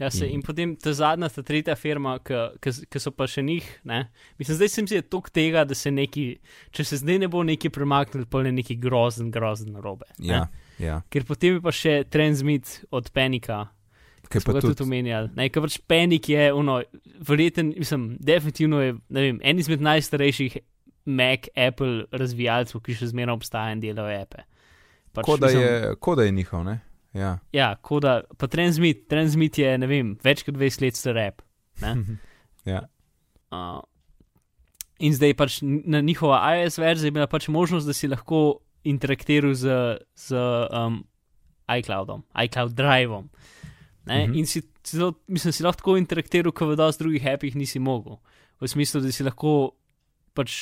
Ja, se, In- in potem ta zadnja, ta tretja firma, ki so pa še njih. Ne? Mislim, zdaj se mi zdi tok tega, da se neki, če se zdaj ne bo neki premaknil, pa ne neki grozen, grozen robe. Ja, ja. Ker potem je pa še Transmit od Panika, Kaj pa tudi tudi, omenjali. Ne, ker pač Panic je, ono, verjeten, mislim, definitivno je, ne vem, en izmed najstarejših Mac, Apple razvijalcev, ki še zmeraj obstaja in delajo appe. Pač, ko da je, ko da je njihov, ne? Ja. Ja, koda, pa Transmit, Transmit je, ne vem, več kot 20 let star. Ne? ja. Uh, in zdaj pač na njihova iOS verzija je bila pač možnost, da si lahko interaktiral z, z um, iCloudom, iCloud Driveom. Ne? Mhm. In si, celo, mislim, si lahko tako interaktiral, kot v dosti drugih appih nisi mogel. V smislu, da si lahko pač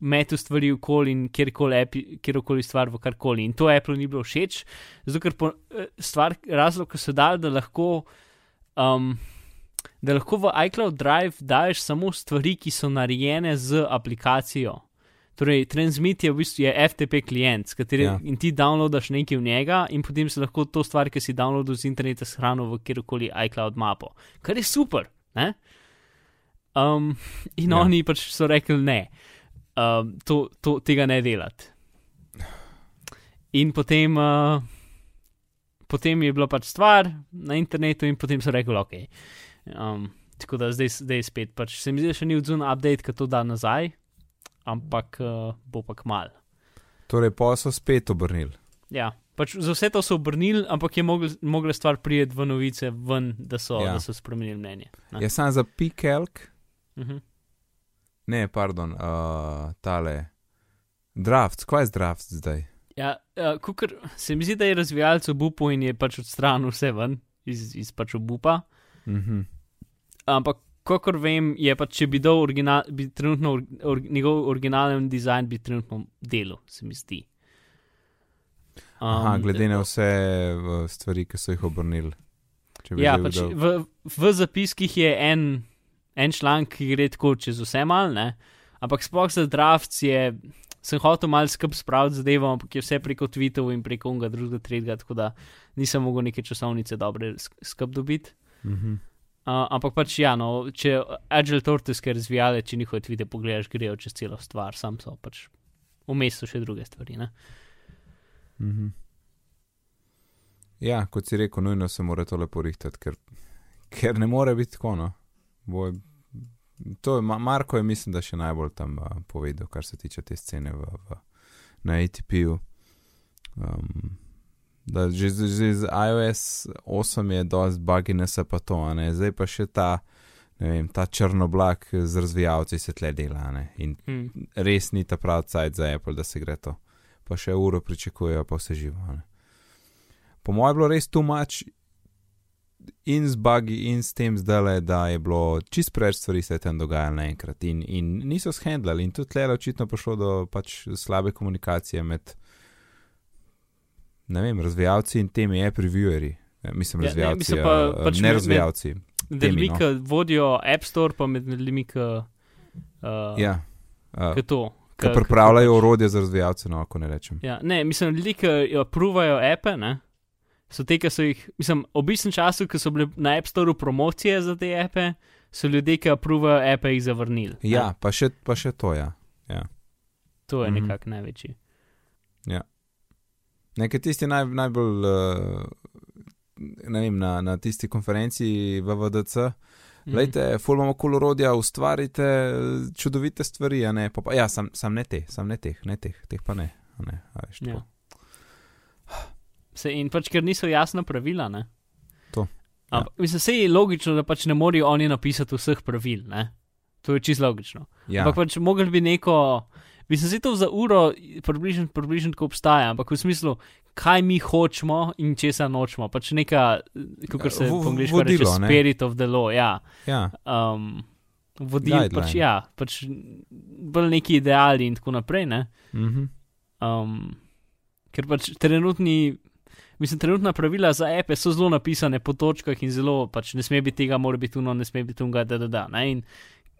metu stvari okoli in kjerkoli, stvar v karkoli. In to Apple ni bilo všeč, zato ker po, eh, stvar, razlog, ki so dali, da lahko. Um, Da lahko v iCloud Drive daješ samo stvari, ki so narejene z aplikacijo. Torej, Transmit je v bistvu je FTP klient, s katerim Ja. ja. ti downloadaš nekaj v njega, in potem se lahko to stvar, ki si downloadil z interneta, shranijo v kjerkoli iCloud mapo. Kar je super. Ne? Um, in Ja. ja. oni pač so rekli ne, um, to, to, tega ne delati. In potem, uh, potem je bila pač stvar na internetu, in potem so rekli, ok. Um, tako da zdaj, zdaj spet, pač se mi zdi, da še ni odzun update, ki to da nazaj, ampak uh, bo pa kmal. Torej, pa so spet obrnili. Ja, pač za vse to so obrnili, ampak je mogla, mogla stvar priti v novice ven, da so, Ja. ja. da so spremenili mnenje. Ne? Je sam za Pikelk, Uh -huh. ne, pardon, uh, tale. Draft, kaj je draft zdaj? Ja, uh, kukor, se mi zdi, da je razvijalec obupu in je pač odstranil vse ven iz, iz pač obupa. Mhm. Ampak, kakor vem, je pač, če bi dal original, bi trenutno or, or, njegov originalen dizajn, bi trenutno delal, se mi zdi. Um, Aha, glede na vse uh, stvari, ki so jih obrnili. Ja, pač v, v zapiskih je en, en članek, ki gre tako čez vse mal, ne? ampak sploh za drafts je, sem hotel mal skrb spraviti zadevo, ampak je vse preko tweetov in preko unga drugega, tretjega, tako da nisem mogel neke časovnice dobre sk- skrb dobiti. Mhm. Uh, ampak pač ja, no, če Agile Tortoise razvijale, če njihove tvite pogledaš, grejo čez celo stvar, sam so pač vmes so še druge stvari. Ne? Mhm. Ja, kot si rekel, nujno se mora to lepo rihtati, ker, ker ne more biti tako. No. Bo, to je, Ma- Marko je, mislim, da še najbolj tam uh, povedal, kar se tiče te scene v, v, na ATP-ju. Um, da že, že z iOS 8 je dosti buginesa pa to, a ne? zdaj pa še ta, vem, ta črnoblak z razvijalci se tle dela. ne. In Hmm. res ni ta pravi cajt za Apple, da se gre to. Pa še uro pričakujejo, pa vse živo. Ne? Po mojem je bilo res tu mač in z bugi, in s tem zdaj, da je bilo čist preveč stvari se je tam dogajalo naenkrat in, in niso shendlali. In tudi tle je očitno prišlo do pač slabe komunikacije med, ne vem, razvijalci in temi app revieweri. Eh, Mislim, Ja, ne, razvijalci, mislim pa eh, pač ne med- razvijalci. Med ljudmi, no. ki vodijo App Store, pa med ljudmi, ki uh, Ja, uh, ki to. ki pripravljajo pač- orodje za razvijalce, no, ako ne rečem. Ja, ne, mislim, ljudi, ki apruvajo appe, ne, so te, ki so jih, mislim, v obisnem času, ki so bile na App Storeu promocije za te appe, so ljudje, ki apruvajo appe, jih zavrnili. ne. Ja, pa še, pa še to, ja. To je Mhm. nekako največji. Nekaj tisti naj, najbolj, uh, ne vem, na, na tisti konferenci v VDC. Mhm. Glejte, ful imamo kul orodja, ustvarite eh, čudovite stvari, a ne, pa, ja, sam, sam ne te, sam ne teh, ne teh, teh pa ne. ne a veš. Ja. Se, in pač, ker niso jasna pravila. Ne? To, ja. Ampak, mislim, se je logično, da pač ne morejo oni napisati vseh pravil. Ne? To je čisto logično. ja. Ampak pač mogli bi neko, mislim, se to za uro približno, približno tako obstaja, ampak v smislu, kaj mi hočemo in česa nočemo. Pač neka, kako se V- v- po angliško reče, vodilo, ne? spirit of the law. Ja. ja, Um, vodil, Guideline. pač, ja, pač bolj neki ideali in tako naprej. Ne? mhm. Um, ker pač trenutni, mislim, trenutna pravila za epe so zelo napisane po točkah in zelo, pač ne sme biti tega, mora biti uno, ne sme biti unga, da, da, da. Ne? In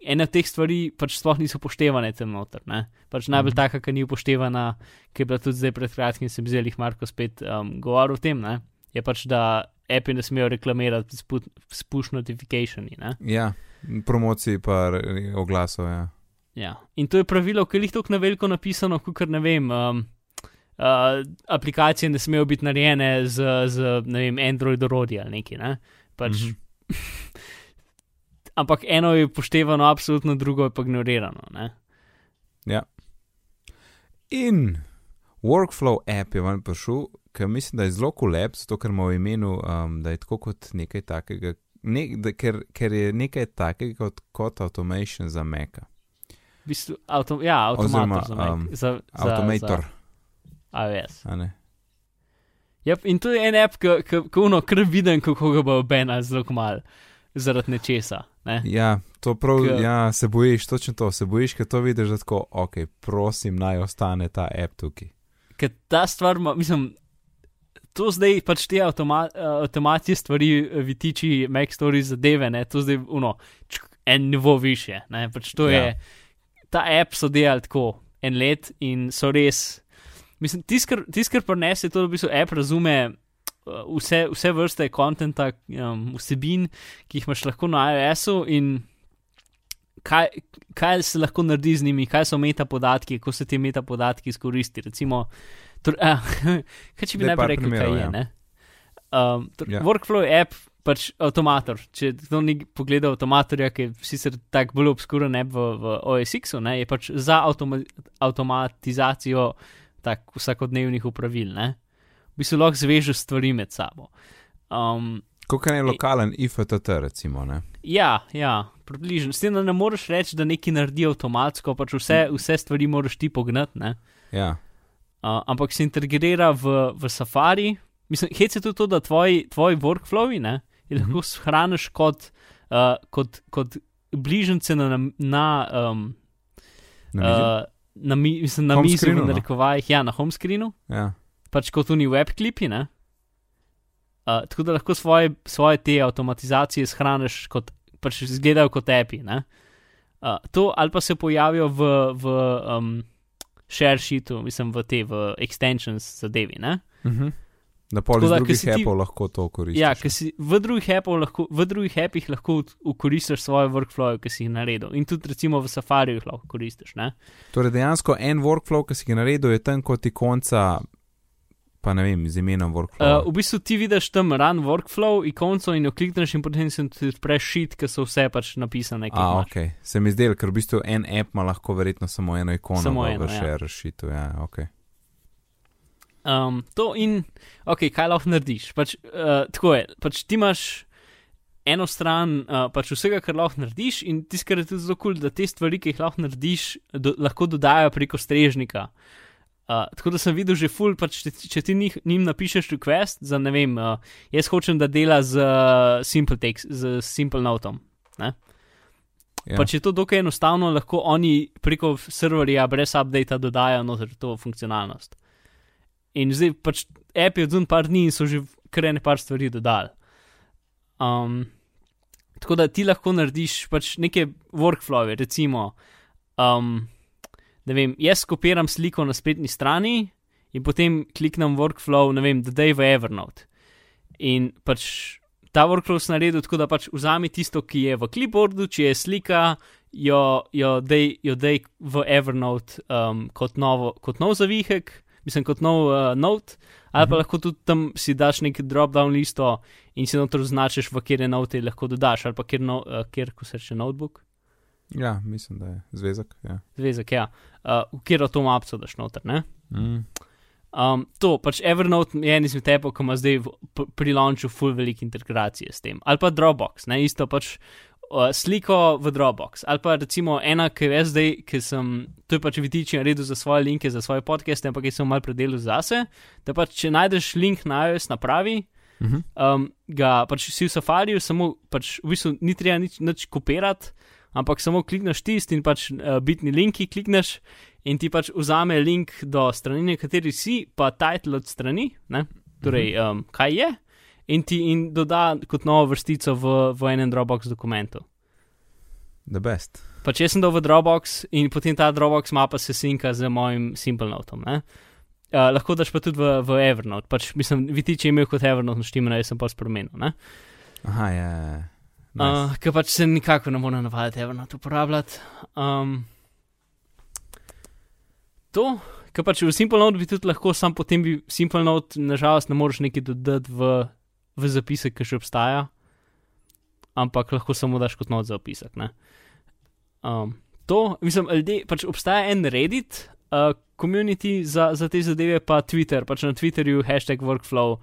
ena od teh stvari pač sploh niso upoštevane tam noter. Ne? Pač najbolj Mhm. taka, ki ni upoštevana, ki je bila tudi zdaj pred kratkim, sem zdaj jih Marko spet um, govoril o tem, ne? je pač, da epi ne smejo reklamirati s pu- s push notificationi. Ne? ja, promociji pa oglasov, ja. Ja. In to je pravilo, ki je jih tako na veliko napisano, kot ne vem. Um, uh, aplikacije ne smejo biti narejene z, z ne vem, Android orodji ali nekaj. Ne? Pač, mm -hmm. ampak eno je upoštevano, absolutno drugo je pa ignorirano. Ne? In workflow app je ven prišel, ker mislim, da je zelo kul cool app, zato ker ima v imenu, um, da je tako kot nekaj takega, ne, da, ker, ker je nekaj takega kot, kot automation za Maca. V bistvu, avto, ja, Oziroma, avtomator za, Mac, um, za, za, Automator, za iOS. a ne? Yep, in to je en app, ki uno kar vidim, kako ga bo Ben zelo mal zaradi nečesa. Ne? Ja, to prav, Ke- ja, se bojiš, točno to, se bojiš, ker to vidiš, da tako, ok, prosim, naj ostane ta app tukaj. Ker ta stvar, mislim, to zdaj pač te avtoma, avtomacije stvari, vitiči, Mac Stories zadeve, ne, to zdaj uno, čk, en nivo više. Ne, pač to Ja. je, ta app so delali tako en let in so res. Mislim, tiskar, tiskar prenese to, da v bistvu app razume uh, vse, vse vrste kontenta, um, vsebin, ki jih imaš lahko na iOS-u in kaj, kaj se lahko naredi z njimi, kaj so metapodatki, kako se ti metapodatki izkoristi. Recimo, tor, ah, kaj če bi Daj najprej rekel, primerov, kaj je. ja. ne? Um, tor, Ja. ja. Workflow app, pač avtomator. Če kdo ni pogledal avtomatorja, ki je sicer tako bolj obskuren app v, v OS-u, je pač za avtoma, avtomatizacijo tak, vsakodnevnih upravil. Ne? V bistvu lahko zvežeš stvari med sabo. Um, Kot je lokalen IFTT, recimo. Ne? Ja, ja, približno. S tem, da ne moreš reči, da nekaj naredi avtomatsko, pač vse, vse stvari moraš ti pognati, ne? Ja, Uh, ampak se integrira v, v Safari. Mislim, hec je tudi to, da tvoji, tvoji workflowi ne, jih lahko Mhm. shraniš kot, uh, kot, kot bližnjice na, na, um, na mizi. uh, na, mi, mislim, na mizi, screenu, v no. narekovajih, ja, na home screenu, ja. pač kot oni web klipi. Ne? Uh, tako da lahko svoje, svoje te avtomatizacije shraniš kot pač izgledajo kot api. ne. Uh, to ali pa se pojavijo v, v um, share sheetu, mislim, v te v extensions zadevi. Ne? Uh -huh. Da pol Tako iz da, ke drugih appov lahko to koristiš. Ja, si v drugih, lahko, v drugih appih lahko ukoristiš svoje workflowe, ki si jih naredil. In tudi recimo v Safariju jih lahko koristiš. Ne? Torej, dejansko en workflow, ki si ga naredil, je tam kot ikonca, pa ne vem, z imenom workflow. Uh, v bistvu ti vidiš tam run workflow, ikonco in jo klikneš in potem se ti odpreš sheet, ki so vse pač napisane. A, imaš. ok. Se mi zdelo, ker v bistvu en app ima lahko verjetno samo eno ikono Samo eno, v ja. share sheetu. Ja, ok. Um, to in, ok, kaj lahko narediš? Pač, uh, tako je, pač ti imaš eno stran uh, pač vsega, kar lahko narediš, in tisto, kar je tudi zelo kul, cool, da te stvari, ki jih lahko narediš, do, lahko dodajo preko strežnika. Uh, tako da sem videl že full, pač, če, če ti njih, njim napišeš request za ne vem, uh, jaz hočem, da dela z uh, Simple Text, z Simple Notom. Ja. Ja. Pač je to dokaj enostavno, lahko oni preko serverja brez updata dodajo noter to funkcionalnost. In zdaj pač app je odzun par dni in so že kar ene par stvari dodali. Um, tako da ti lahko narediš pač neke workflowe, recimo, um, ne vem, jaz kopiram sliko na spletni strani in potem kliknem workflow, ne vem, dodaj v Evernote. In pač ta workflow sem naredil tako, da pač vzami tisto, ki je v clipboardu, če je slika, jo, jo dej, jo dej v Evernote um, kot, novo, kot nov zavihek, mislim, kot nov uh, note, ali pa Mhm. lahko tudi tam si daš nek drop-down listo in si noter označiš, v kjer je note lahko dodaš, ali pa kjer, no, uh, kjer ko se reče notebook, ja, mislim, da je zvezek. Ja. zvezek, ja, uh, v kjer to mapco daš noter, ne? Mm. Um, to, pač Evernote je en izmed tepov, ki ima zdaj v, pri launchu full velike integracije s tem. Ali pa Dropbox, ne isto pač uh, sliko v Dropbox. Ali pa recimo ena, ki je zdaj, ki sem, to je pač vitič naredil za svoje linke, za svoje podcaste, ampak jaz sem mal predelil zase, da pač če najdeš link na iOS napravi, Uh -huh. um, ga pač si v Safariju, samo pač v bistvu ni treba nič, nič kopirati, ampak samo klikneš tisti in pač uh, bitni linki klikneš in ti pač vzame link do strani, na kateri si, pa title od strani, ne? torej um, kaj je, in ti in doda kot novo vrstico v, v enem Dropbox dokumentu. The best. Pač jaz sem dal v Dropbox in potem ta Dropbox mapa se sinka z mojim Simple Notom. ne. Uh, lahko daš pa tudi v, v Evernote, pač mislim, vitič je imel kot Evernote naštimano, jaz sem pa spremenil. ne. Aha, ja. ja, ja. Uh, Nice. ker pač se nikako ne more navaditi Evernote uporabljati. Um, to, ker pač v Simple Note bi tudi lahko, sam potem bi Simple Note, nažalost, ne moreš nekaj dodati v, v zapisek, ki še obstaja. ampak lahko samo daš kot not za opisek. Um, to, mislim, ljudje, pač obstaja en Reddit, uh, community za, za te zadeve, pa Twitter, pač na Twitterju hashtag workflow,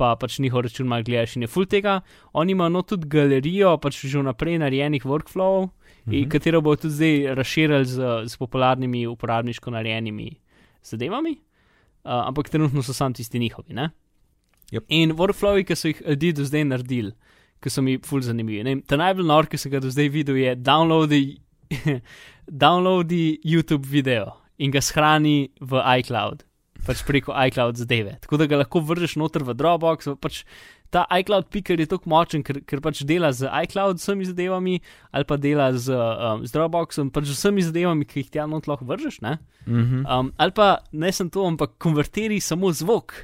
pa pač njihov račun malo gledaš in je full tega. Oni imajo no tudi galerijo, pač že vnaprej narejenih workflowov, mm -hmm. katero bo tudi zdaj razširili z, z popularnimi uporabniško narejenimi zadevami, uh, ampak trenutno so samo tisti njihovi. Yep. In workflowi, ki so jih ljudje do zdaj naredili, ki so mi full zanimivi. Ta najbolj nor, ki sem ga do zdaj videl, je downloadi, downloadi YouTube video in ga shrani v iCloud, pač preko iCloud zadeve. Tako da ga lahko vržeš noter v Dropbox. Pač ta iCloud picker je tako močen, ker, ker pač dela z iCloud vsemi zadevami ali pa dela z, um, z Dropboxom, pač z vsemi zadevami, ki jih ti not lahko vržeš. Mm -hmm. um, ali pa ne sem to, ampak konvertiri samo zvok.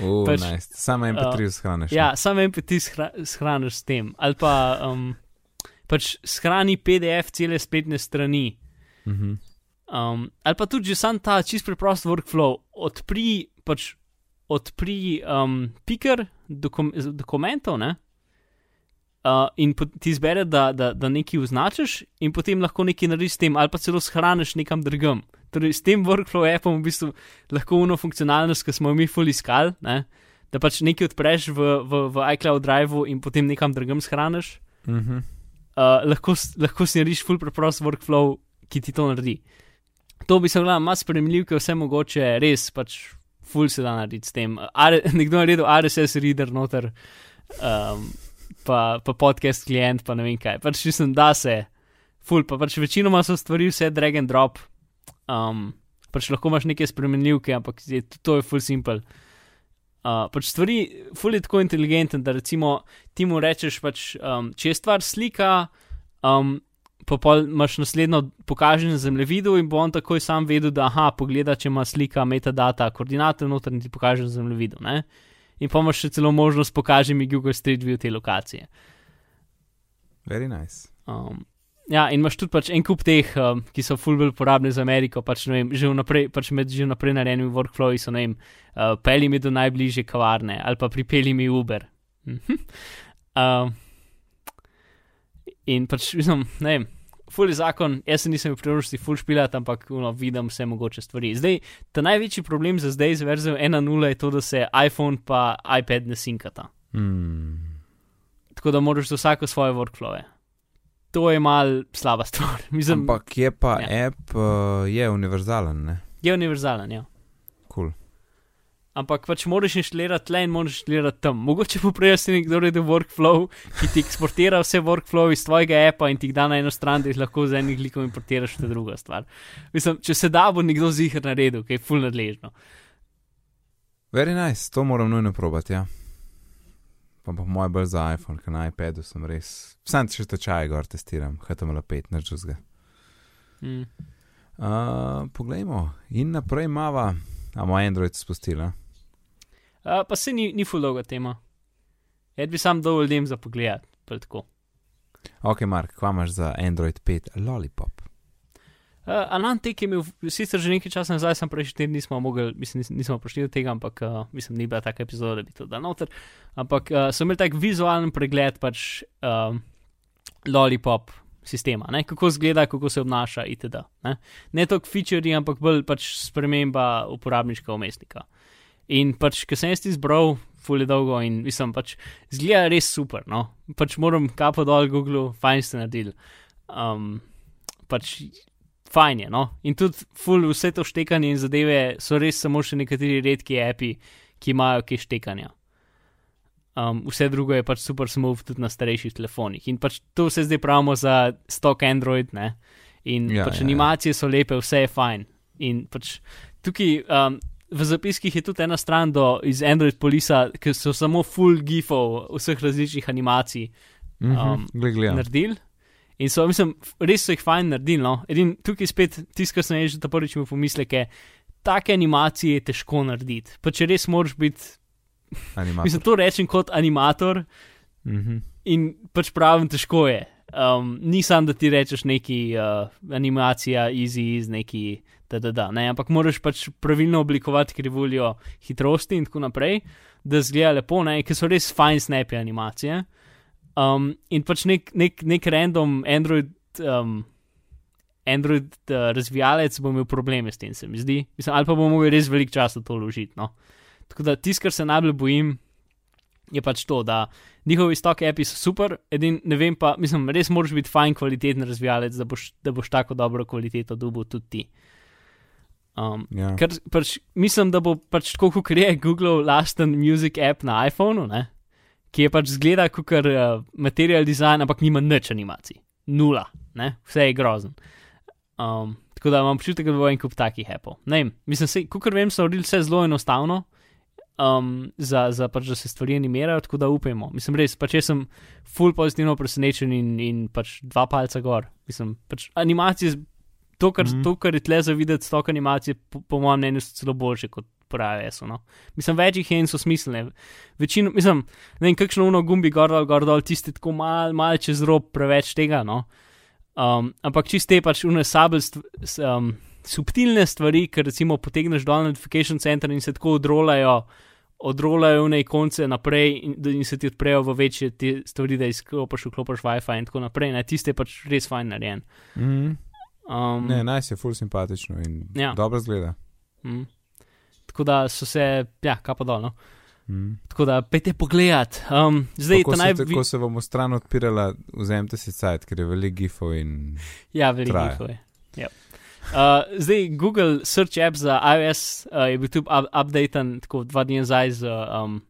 Uh, pač, nice. Samo MP3 uh, shraniš. Ja, samo MP3 shra shraniš s tem. Ali pa um, pač shrani PDF cele spletne strani. Mm -hmm. um, ali pa tudi sam ta čist preprost workflow, odpri pač odpri um, piker dokum dokumentov ne? Uh, in ti izbere, da, da, da nekaj označiš, in potem lahko nekaj narediš s tem, ali pa celo shraniš nekam drugam. Torej, s tem workflow appom v bistvu lahko uno funkcionalnost, ki smo jo mi fully iskali, ne? da pač nekaj odpreš v, v, v iCloud Drive in potem nekam drugam shraniš. Mm -hmm. uh, lahko, lahko si narediš full preprost workflow, ki ti to naredi. To bi se lahko malo spremljal, ker vse mogoče res pač ful se da narediti s tem. Are, nekdo je naredil RSS reader noter, um, pa, pa podcast klient, pa ne vem kaj. Pač mislim, da se, ful, pa pač večinoma so stvari vse drag and drop. Um, pač lahko imaš neke spremenljivke, ampak je, to je ful simple. Uh, pač stvari, ful je tako inteligenten, da recimo ti mu rečeš, pač, um, če je stvar slika, um, pa pol imaš naslednjo pokažen na zemljevidu in bo on takoj sam vedel, da aha, pogleda, če ima slika metadata, koordinate noter in ti pokaže na zemljevidu. Ne? In pa imaš še celo možnost pokaži mi Google Street View te lokacije. Very nice. Um, ja, in imaš tudi pač en kup teh, um, ki so fulbel uporabni za Ameriko, pač, vem, že vnaprej, pač med že vnaprej narejenimi workflowi so, ne vem, uh, peli mi do najbližje kavarne ali pa pripeli mi Uber. um, in pač, mislim, ne vem ful zakon, jaz se nisem v priložnosti ful špilat, ampak no, vidim vse mogoče stvari. Zdaj, ta največji problem za zdaj z verzijo 1.0 je to, da se iPhone pa iPad ne sinkata. Mm. Tako da moraš za vsako svoje workflowe. To je mal slaba stvar. Mislim, ampak je pa ja. app, uh, je univerzalen. Ne? Je univerzalen, ja. Cool ampak pač moraš inštalirati tle in moraš inštalirati tam. Mogoče bo prej si nekdo naredil workflow, ki ti eksportira vse workflow iz tvojega appa in ti jih da na eno stran, da jih lahko z enim klikom importiraš v drugo stvar. Mislim, če se da, bo nekdo zihar naredil, ki je full nadležno. Very nice, to moram nujno probati, ja. Pa pa moj bolj za iPhone, ker na iPadu sem res. Sam še tečaj gor testiram, HTML5, neč ga. Mm. Uh, poglejmo, in naprej mava, a moj Android spustila pa se ni, ni fuloga tema. Jaz bi sam dovolj ljudem za pogled. Ok, Mark, kva imaš za Android 5 Lollipop? Uh, Alan Tek je imel, sicer že nekaj časa nazaj, sem prejšnji teden nismo mogli, mislim, nis, nismo prišli do tega, ampak uh, mislim, ni bila taka epizoda, da bi to dal noter. Ampak uh, so imeli tak vizualen pregled pač uh, Lollipop sistema, ne? kako izgleda, kako se obnaša itd. Ne, ne toliko feature, ampak bolj pač sprememba uporabniškega umestnika. In pač, ki sem jaz izbral, fully dolgo in mislim, pač zgleda res super. No? Pač moram kapo dol Google, fajn ste naredili. Um, pač fajn je. No? In tudi full vse to štekanje in zadeve so res samo še nekateri redki api, ki imajo kaj štekanja. Um, vse drugo je pač super smooth tudi na starejših telefonih. In pač to vse zdaj pravimo za stock Android, ne? In ja, pač ja, ja. animacije ja. so lepe, vse je fajn. In pač tukaj. Um, v zapiskih je tudi ena stran do, iz Android Polisa, ki so samo full gifov vseh različnih animacij um, mm -hmm, naredili. In so, mislim, res so jih fajn naredili. No? Edin, tukaj spet tisto, kar sem že ta prvič imel pomisleke, take animacije je težko narediti. Pa če res moraš biti. Mislim, to rečem kot animator. Mm -hmm. In pač pravim, težko je. Um, Nisem, da ti rečeš neki uh, animacija, easy, iz neki da, da, da, ne, ampak moraš pač pravilno oblikovati krivuljo hitrosti in tako naprej, da zgleda lepo, ne, ker so res fajn snapi animacije. Um, in pač nek, nek, nek random Android, um, Android uh, razvijalec bo imel probleme s tem, se mi zdi. Mislim, ali pa bomo mogli res veliko časa to vložiti. No. Tako da tisto, kar se najbolj bojim, je pač to, da njihovi stock api so super, edin, ne vem pa, mislim, res moraš biti fajn kvaliteten razvijalec, da boš, da boš tako dobro kvaliteto dobil tudi ti. Um, Ja. Ker pač, mislim, da bo pač tako, kot je Google lasten music app na iPhonu, ne? ki je pač zgleda kot uh, material design, ampak nima nič animacij. Nula, ne? vse je grozen. Um, tako da imam občutek, da bo en kup takih appov. Ne vem, mislim, kot vem, so naredili vse zelo enostavno. Um, za, za pač, da se stvari animirajo, tako da upajmo. Mislim, res, pač jaz sem full pozitivno presenečen in, in pač dva palca gor. Mislim, pač animacije, to, kar, mm. -hmm. to, kar je tle za videti, stok animacije, po, po mojem mnenju, so celo boljše kot pravi SO. No. Mislim, več jih je in so smiselne. Večino, mislim, ne vem, kakšno uno gumbi gor dol, gor dol, tiste tako mal, mal čez rob, preveč tega. No. Um, ampak čiste pač une sabel, st um, subtilne stvari, ker recimo potegneš dol notification center in se tako odrolajo. Odrolajo v konce naprej in, in se ti odprejo v večje te stvari, da izklopiš, vklopiš WiFi in tako naprej. Ne, tiste je pač res fajn narejen. Mm. Um, Ne, naj se ful simpatično in Ja. ja. dobro zgleda. Mm. Tako da so se, ja, kapo dol. No. Mm. Tako da pejte pogledat. Um, zdaj, Ko se, naj vi... ko se bomo stran odpirala, vzemite si cajt, ker je veliko gifov in Ja, veliko traja. njihove. Yep. Uh, zdaj, Google Search App za iOS uh, je bil tudi up updaten tako dva dni nazaj z, um,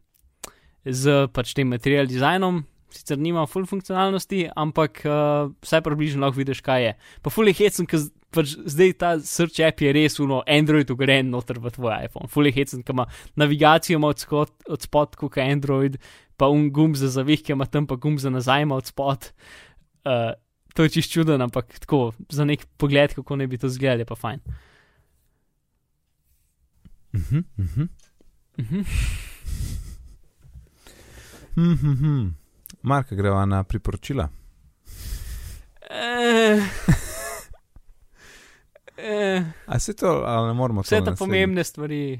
z pač tem material designom. Sicer nima full funkcionalnosti, ampak uh, vsaj približno lahko vidiš, kaj je. Pa full je hecen, ker pač zdaj ta Search App je res uno Android ugren noter v tvoj iPhone. Full je hecen, ker ima navigacijo ima od, skot, od spod, kot je Android, pa un gumb za zavihke, ima tam pa gumb za nazaj ima od spod. Uh, to je čist čuden, ampak tako za nek pogled, kako ne bi to izgledalo, je pa fajn. Mhm, mhm. Mhm. Mhm. Marka, greva na priporočila. Eh, eh, A se to, ali ne moramo vse te pomembne stvari.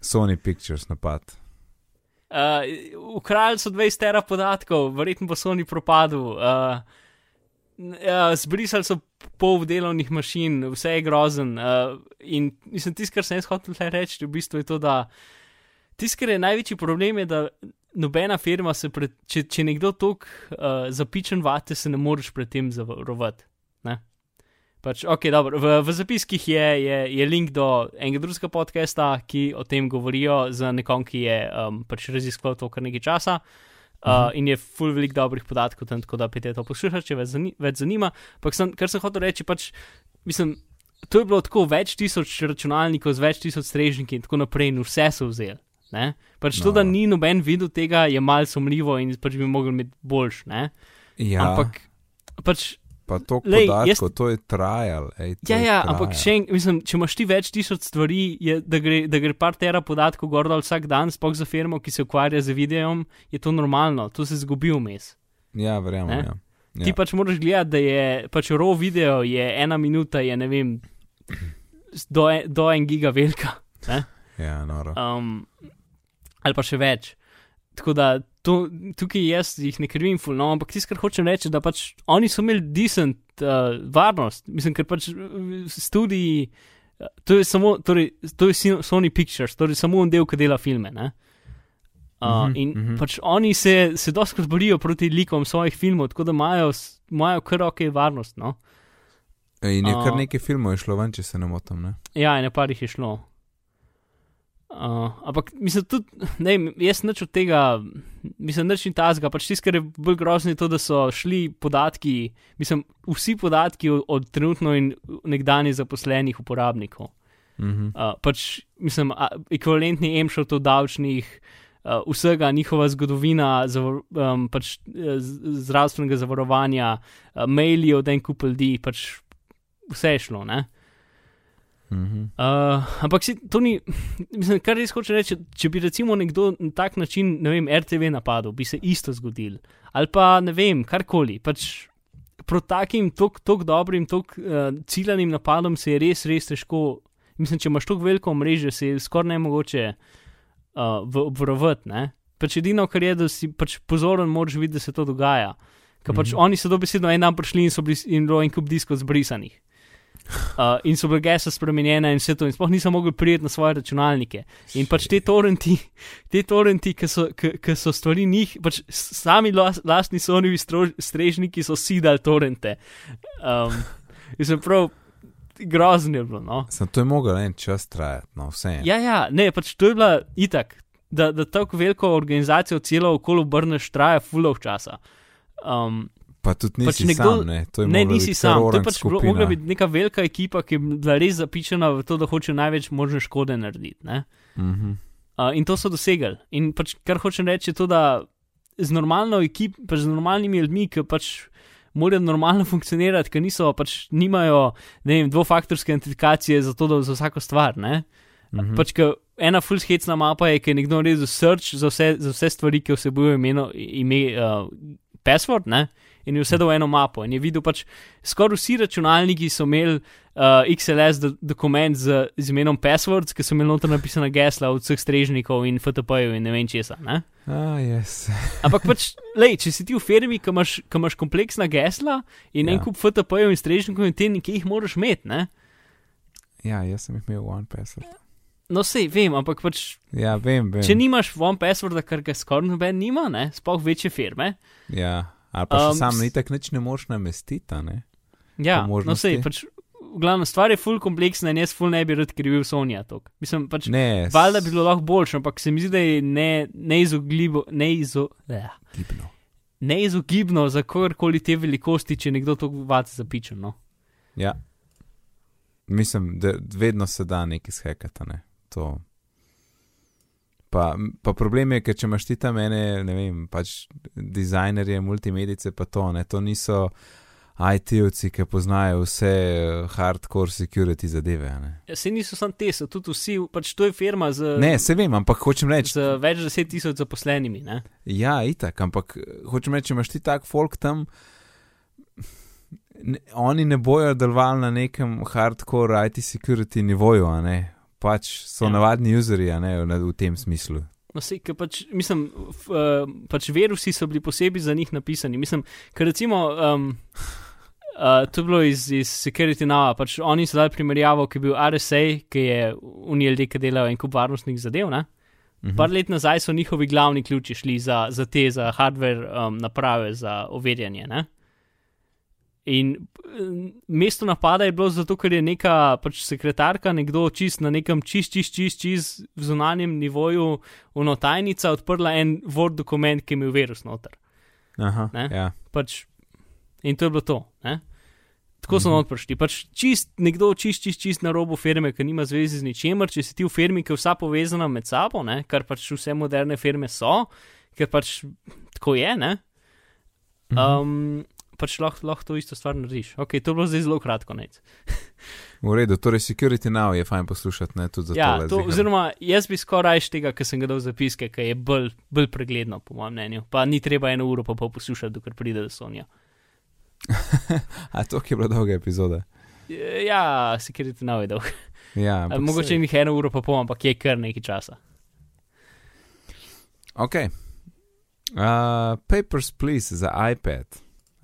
Sony Pictures napad. Uh, Ukrajali so 20 tera podatkov, verjetno bo Sony propadel. Uh, uh, zbrisali so pol delovnih mašin, vse je grozen. Uh, in mislim, tisto, kar sem jaz hotel reči, v bistvu je to, da tisto, kar je največji problem, je, da nobena firma se, pred, če, če nekdo tok uh, zapičen vate, se ne moreš pred tem zavarovati. Ne? Pač, ok, dobro, v, v zapiskih je, je, je link do enega drugega podcasta, ki o tem govorijo z nekom, ki je um, pač raziskoval to kar nekaj časa. Uh, in je full velik dobrih podatkov tam, tako da pete to poslušati, če vas zani več zanima. Ampak sem, kar sem hotel reči, pač, mislim, to je bilo tako več tisoč računalnikov z več tisoč strežniki in tako naprej, in vse so vzeli. Ne? Pač no. to, da ni noben videl tega, je malce sumljivo in pač bi mogli imeti boljš. Ne? Ja, Ampak pač pa to podatkov, jaz- to je trajal. Ej, to Ja, je ja, trial. ampak še enkrat, mislim, če imaš ti več tisoč stvari, je, da, gre, da gre par tera podatkov gor dol vsak dan, sploh za firmo, ki se ukvarja z videom, je to normalno, to se zgubi vmes. Ja, verjamem. Ne? Ja. Ja. Ti pač moraš gledati, da je pač raw video, je ena minuta, je ne vem, do, en- do en giga velika. ja, noro. Um, ali pa še več. Tako da to, tukaj jaz jih ne krivim, ful, no, ampak tisto, kar hočem reči, da pač oni so imeli decent uh, varnost. Mislim, ker pač uh, studiji, uh, to je samo, torej, to je Sony Pictures, torej samo en del, ki dela filme. Ne? Uh, in mhm. pač oni se, se doskrat borijo proti likom svojih filmov, tako da imajo, imajo kar ok varnost. No? In je kar a- nekaj filmov je šlo ven, če se ne motim. Ne? Ja, ene par jih je šlo. Uh, ampak mislim, tudi, ne, jaz nič od tega, mislim, nič ni tazga. Pač tisto, kar je bolj grozno, je to, da so šli podatki, mislim, vsi podatki od, od trenutno in nekdanjih zaposlenih uporabnikov. Mhm. Uh, pač, mislim, a, ekvivalentni emšotov davčnih, uh, vsega njihova zgodovina, zavor, um, pač, eh, zdravstvenega zavarovanja, uh, maili od en kup ljudi, pač vse je šlo. Ne? Uh, ampak si, to ni, mislim, kar res hoče reči, če bi recimo nekdo na tak način, ne vem, RTV napadel, bi se isto zgodil. Ali pa ne vem, karkoli. Pač proti takim, tako dobrim, tako uh, ciljanim napadom se je res, res težko. Mislim, če imaš tako veliko mreže, se je skoraj ne mogoče uh, obvarovati. Pač edino, kar je, da si pač pozoren, moraš videti, da se to dogaja. Ker pač Mhm. oni so dobesedno en dan prišli in so bili in bilo en kup diskov zbrisanih. Uh, in so bile gese spremenjene in vse to, in sploh niso mogli prijeti na svoje računalnike. In pač te torrenti, te torrenti, ki so, ki- ki so stvari njih, pač sami las, lastni stro- strežniki so sidali torrente. Um, in sem prav grozen je bilo. No? Sem to je mogel en čas trajati, no vse. Ja, ja, ne, pač to je bila itak, da, da tako veliko organizacijo celo okolo obrneš, traja fulov časa. Um, Pa tudi nisi Pač nekdo- sam, ne, to je ne, nisi sam, to je pač skupina. mogla biti neka velika ekipa, ki je bila res zapičena v to, da hoče največ možne škode narediti. ne. Mhm. Uh, in to so dosegli. In pač, kar hočem reči, je to, da z normalno ekipo, pač z normalnimi ljudmi, ki pač morajo normalno funkcionirati, ki niso, pač nimajo ne vem, dvofaktorske identifikacije za to, da za vsako stvar. Ne? Mhm. Pač, ke ena fullskecna mapa je, ki je nekdo naredil search za vse, za vse stvari, ki vsebujejo ime, uh, password, ne? In je vse dal eno mapo. In je videl, pač skoraj vsi računalniki so imeli uh, XLS do, dokument z, z imenom passwords, ki so imeli noter napisana gesla od vseh strežnikov in FTP-jev in ne vem česa. Ne? Ah, yes. Ampak pač, lej, če si ti v firmi, ki imaš, ki imaš kompleksna gesla in ja. en kup FTP-jev in strežnikov in te nekje jih moraš imeti, ne? Ja, jaz sem jih imel one password. No, sej vem, ampak pač Ja, vem, vem. Če nimaš one passworda, kar ga skoraj noben nima, ne, sploh večje firme. Ja, ali pa Um, sam ni tako nič ne moš namestiti, ne? Ja, no sej, pač, v glavnem stvar je full kompleksna in jaz full ne bi rad krivil Sonja tok. Mislim, pač, Ne, valjda bi bilo lahko boljše, ampak se mi zdi, da je ne, neizogljivo, neizo, eh, Gibno. neizogibno za kogarkoli te velikosti, če nekdo to vace zapičen. No. Ja. Mislim, da vedno se da nekaj skekati, ne. To. Pa, pa problem je, ker če imaš ti tam ene, ne vem, pač dizajnerje, multimedice, pa to, ne, to niso IT-ovci, ki poznajo vse eh, hardcore security zadeve, ne. Se niso samo te, so tudi vsi, pač to je firma z, Ne, se vem, ampak hočem reči, z več deset tisoč zaposlenimi. Ne? Ja, itak, ampak eh, hočem reči, če imaš ti tak folk tam, ne, oni ne bojo delovali na nekem hardcore IT security nivoju, ne. Pač so Ja. navadni userji, ne v, v tem smislu. No, sej, pač, mislim, f, uh, pač virusi so bili posebej za njih napisani. Mislim, ker recimo, um, uh, to je bilo iz, iz Security Now, pač oni so dali primerjavo, ki je bil RSA, ki je UNLD, ki delajo en kup varnostnih zadev. Ne? Mhm. Par let nazaj so njihovi glavni ključi šli za, za te, za hardware um, naprave, za overjanje. Ne? In um, mesto napada je bilo zato, ker je neka pač sekretarka, nekdo čist na nekem čist, čist, čist, čist zunanjem nivoju, uno tajnica, odprla en Word dokument, ki je imel virus noter. Aha, ne? ja. Pač, in to je bilo to. Ne? Tako so Mhm. not prišli. Pač čist, nekdo čist, čist, čist na robu firme, ki nima zveze z ničemer, če si ti v firmi, ki je vsa povezana med sabo, ne? kar pač vse moderne firme so, ker pač tako je, ne. Mhm. Pač lahko lah to isto stvar narediš. Ok, to je bilo zdaj zelo kratko. Nec. V redu, torej Security Now je fajn poslušati, ne tudi za Ja, tole to, ziher. oziroma jaz bi skoraj tega, ker sem ga dal zapiske, ker je bolj, bolj pregledno, po mojem mnenju. Pa ni treba eno uro pa pol poslušati, dokler pride do Sonja. A to je bila dolga epizoda. Ja, Security Now je dolg. Ja, Mogoče jih eno uro pa pol, ampak je kar nekaj časa. Ok. Uh, Papers, please, za iPad.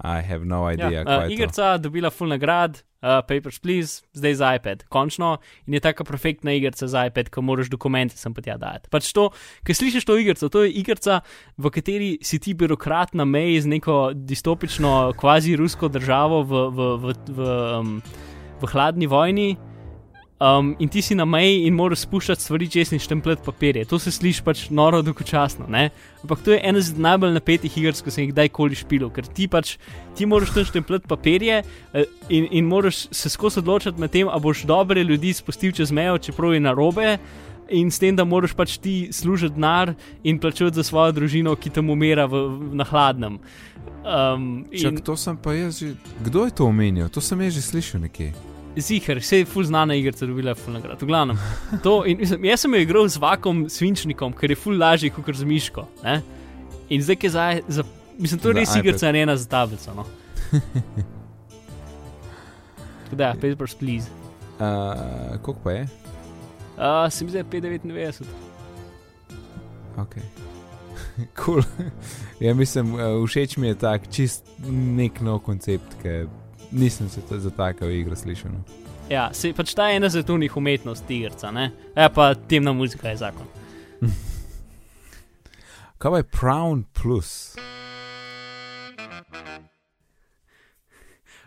I have no idea, Ja, uh, je to. igrica dobila full nagrad, uh, Papers, Please, zdaj za iPad, končno in je taka perfektna igrica za iPad, ko moraš dokumente sem pa tja dati. Pač to, ki slišiš to igrico, to je igrica, v kateri si ti birokrat na meji z neko distopično, kvazi rusko državo v, v, v, v, um, v hladni vojni. Um, in ti si na meji in moraš spuščati stvari čez in štempljati papirje. To se sliši pač noro dolgočasno, ne? Ampak to je ena izmed najbolj napetih iger, ko sem jih kdajkoli špil, ker ti pač ti moraš tam štempljati papirje eh, in, in moraš se skozi odločiti med tem, a boš dobre ljudi spustil čez mejo, čeprav je narobe. In s tem, da moraš pač ti služiti denar in plačati za svojo družino, ki tam umira v, v, na hladnem. Um, Čak, to sem pa jaz že. Kdo je to omenil? To sem jaz že slišal nekje. Zihar, vse je full znana igrica, dobila je full nagrad. V glavnem, to, in, mislim, jaz sem jo igral z vakom svinčnikom, ker je full lažji kot z miško. Ne? In zdaj, je za, za, mislim, to je res igrica, ne ena za tablico. No. Tako Da, papers, please. Uh, koliko pa je? Uh, se mi zdi, da je 5,99. Ok. Cool. Ja, mislim, eh, všeč mi je tak čist nek nov koncept, ki nisem se za tako igro slišal. Ja, se, pač ta je ena svetovnih umetnosti, igrca, ne? Ja, pa temna muzika je zakon. Kaj je Prown Plus?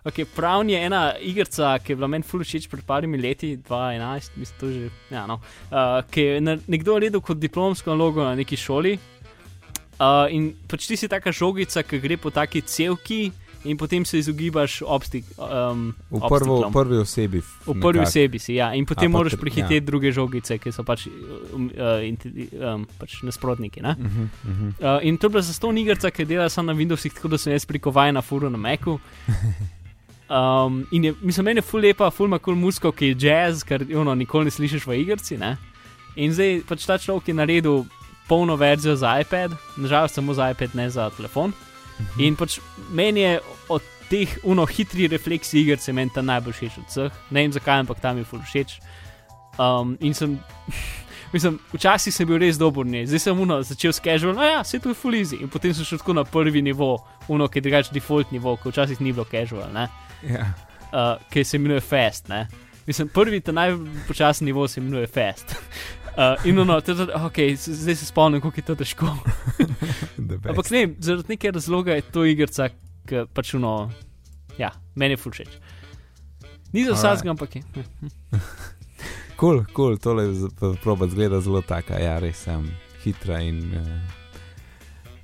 Okay, Pravn je ena igrica, ki je bila meni fully všeč pred parimi leti, 2011, mislim, to že. Ja, no. uh, ki je na- nekdo naredil kot diplomsko nalogo na neki šoli. Uh, in pač ti si taka žogica, ki gre po taki celki, in potem se izogibaš obstik. Um, V, prvo, v prvi osebi. V prvi nekako. osebi si, ja, in potem A, moraš prehiteti ja. druge žogice, ki so pač, um, uh, inti- um, pač nasprotniki. Ne? Uh -huh, uh -huh. Uh, in to je bila zaston igrica, ki dela samo na Windowsih, tako da sem jaz prikovajen na furu na Macu. Um, in je, mislim, meni je ful lepa, ful ima kul cool musko, ki je jazz, kar ono, nikoli ne slišiš v igrici. Ne? In zdaj pač ta človek je naredil polno verzijo za iPad, nažalost samo za iPad, ne za telefon. In pač meni je teh uno hitri refleksi igrice meni ta najbolj všeč od vseh. Ne vem zakaj, ampak tam je ful všeč. Um, in sem, mislim, včasih sem bil res dober, ne. zdaj sem uno, začel s casual, no ja, se to je full easy. In potem sem šel tako na prvi nivo, uno, ki je drugačen default nivo, ki včasih ni bilo casual, ne. Ja. Uh, ki se imenuje fast, ne. Mislim, prvi, ta najpočasnejši nivo se imenuje fast. Uh, in ono, to, okay, zdaj se spomnim, kako je to težko. Ampak ne, zaradi neke razloga je to igrica, ki pač uno, ja, meni je full všeč. Ni za vsakega, ampak je. Kul, kul, tole proba zgleda zelo taka, ja, res sem hitra in uh,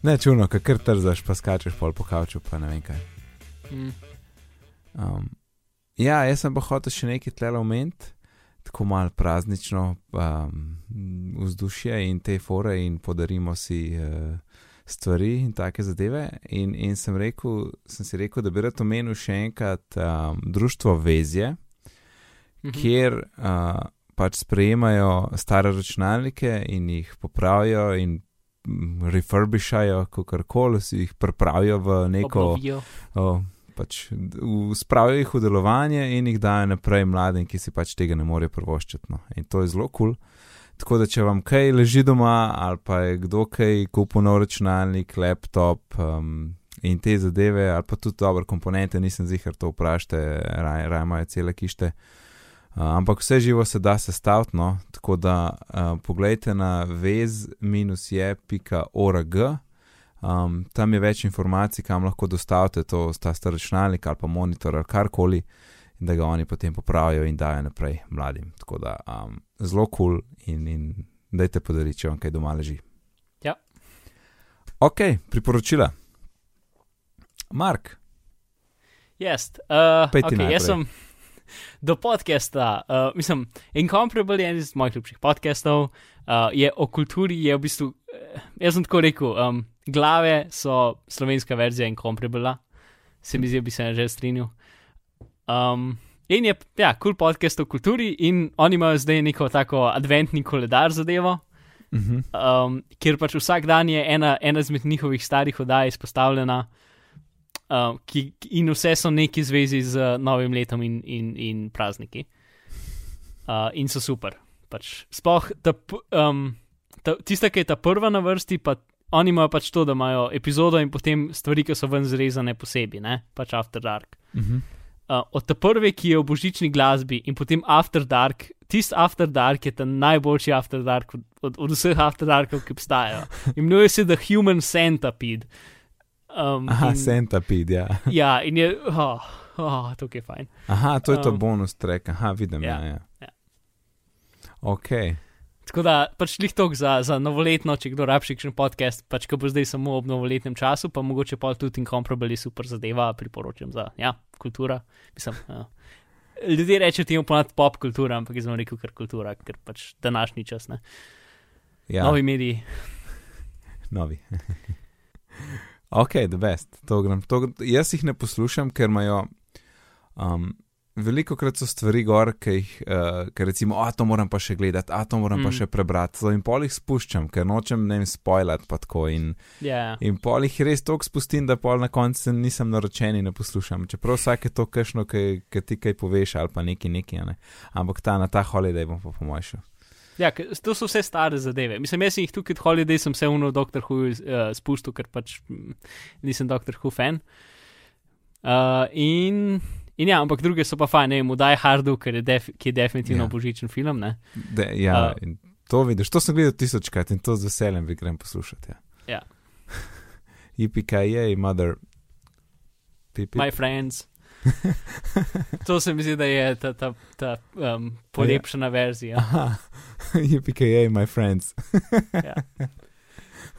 ne čuno, kaj kar trzaš, pa skačeš pol po kavču, pa ne vem kaj. Mm. Um, ja, jaz sem pa hotel še nekaj tlele omeniti, tako malo praznično um, vzdušje in te fore in podarimo si uh, stvari in take zadeve. In, in sem, rekel, sem si rekel, da bi rad omenil še enkrat um, društvo Vezje, Mhm. kjer uh, pač sprejemajo stare računalnike in jih popravijo in mm, refurbishajo, kako koli, si jih pripravijo v neko, Obnovijo. o, pač v, spravijo jih v delovanje in jih dajo naprej mladim, ki si pač tega ne morejo prvoščiti. No. In to je zelo kul. Cool. Tako da, če vam kaj leži doma, ali pa je kdo kaj kupil nov računalnik, laptop um, in te zadeve, ali pa tudi dobre komponente, nisem zihar to vprašajte, raje raj imajo cele kište. Uh, ampak vse živo se da sestaviti, no? tako da uh, pogledajte na vez-je.org. Um, tam je več informacij, kam lahko dostavite to, ta star računalnik ali pa monitor ali karkoli, in da ga oni potem popravijo in dajo naprej mladim. Tako da um, zelo kul cool in, in dajte podariti, če vam kaj doma leži. Ja. Ok, priporočila. Mark, Yes, uh, Pej ti okay, jaz najprej. sem do podcasta, uh, mislim, Incomparable je en iz mojih ljubših podcastov, uh, je o kulturi, je v bistvu, uh, jaz sem tako rekel, um, glave so slovenska verzija Incomparable, se mi zdi, bi se že strinjal. Um, in je, ja, kul cool podcast o kulturi in oni imajo zdaj neko tako adventni koledar zadevo. uh -huh. um, kjer pač vsak dan je ena, ena izmed njihovih starih oddaj izpostavljena, um, ki, in vse so neki zvezi z uh, novim letom in, in, in prazniki. Uh, in so super. Pač, sploh ta, um, ta, tista, ki je ta prva na vrsti, pa oni imajo pač to, da imajo epizodo in potem stvari, ki so ven zrezane posebej, ne pač After Dark. Uh -huh. Uh, od te prve, ki je v božični glasbi, in potem After Dark, tisti After Dark je ta najboljši After Dark od, od, od vseh After Darkov, ki obstajajo. Imenuje se The Human Centipede. Um, Aha, in, centipede, ja. ja, in je, oh, oh, to je fajn. Aha, to je to Um, bonus trek, aha, vidim. Ja, ja, ja. ja. Ok, Tako da pač lih tok za, za novoletno, če kdo rabi še podcast, pač ko bo zdaj samo ob novoletnem času, pa mogoče pa tudi Incomparable je super zadeva, priporočam za, ja, kultura. Mislim, ja. Ljudje rečejo temu ponad pop kultura, ampak jaz sem rekel kar kultura, ker pač današnji čas, ne. ja. Novi mediji. Novi. ok, the best. To grem. To, jaz jih ne poslušam, ker imajo. Um, Veliko krat so stvari gor, ki jih, uh, ker recimo, a to moram pa še gledati, a to moram mm. pa še prebrati. So in pol jih spuščam, ker nočem ne vem, spoilati pa tako. In, Ja, in pol jih res toliko spustim, da pol na koncu nisem naročen in ne poslušam. Čeprav vsake to kajšno, ki ti kaj poveš ali pa neki neki, ne. ampak ta na ta holiday bom pa po mojem šel. Ja, ke- to so vse stare zadeve. Mislim, jaz sem jih tukaj od Holiday, sem se uno Doctor Who uh, spustil, ker pač mm, nisem Doctor Who fan. Uh, in, in ja, ampak druge so pa fajn, ne vem, Die Hardu, je def, ki je definitivno Ja. ja. božičen film, ne. De, ja, in to vidiš, to sem gledal tisočkrat in to z veseljem bi grem poslušati. Ja. Ja. IPKJ, mother. Pipi. My friends. to se mi zdi, da je ta, ta, ta um, polepšana verzija. Aha, IPKJ, my friends. Ja.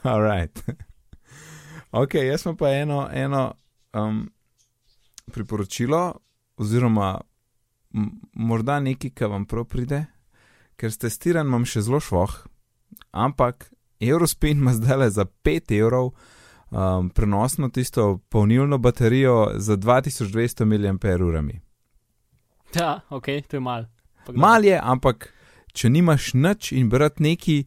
All right. Ok, jaz sem pa eno, eno um, priporočilo, oziroma morda nekaj, kar vam prav pride, ker s testiranjem imam še zelo švoh, ampak Eurospin ima zdaj za 5 evrov um, prenosno tisto polnilno baterijo za 2200 mAh. ja, ok, to je mal. Mal je, ampak če nimaš nič in brati neki,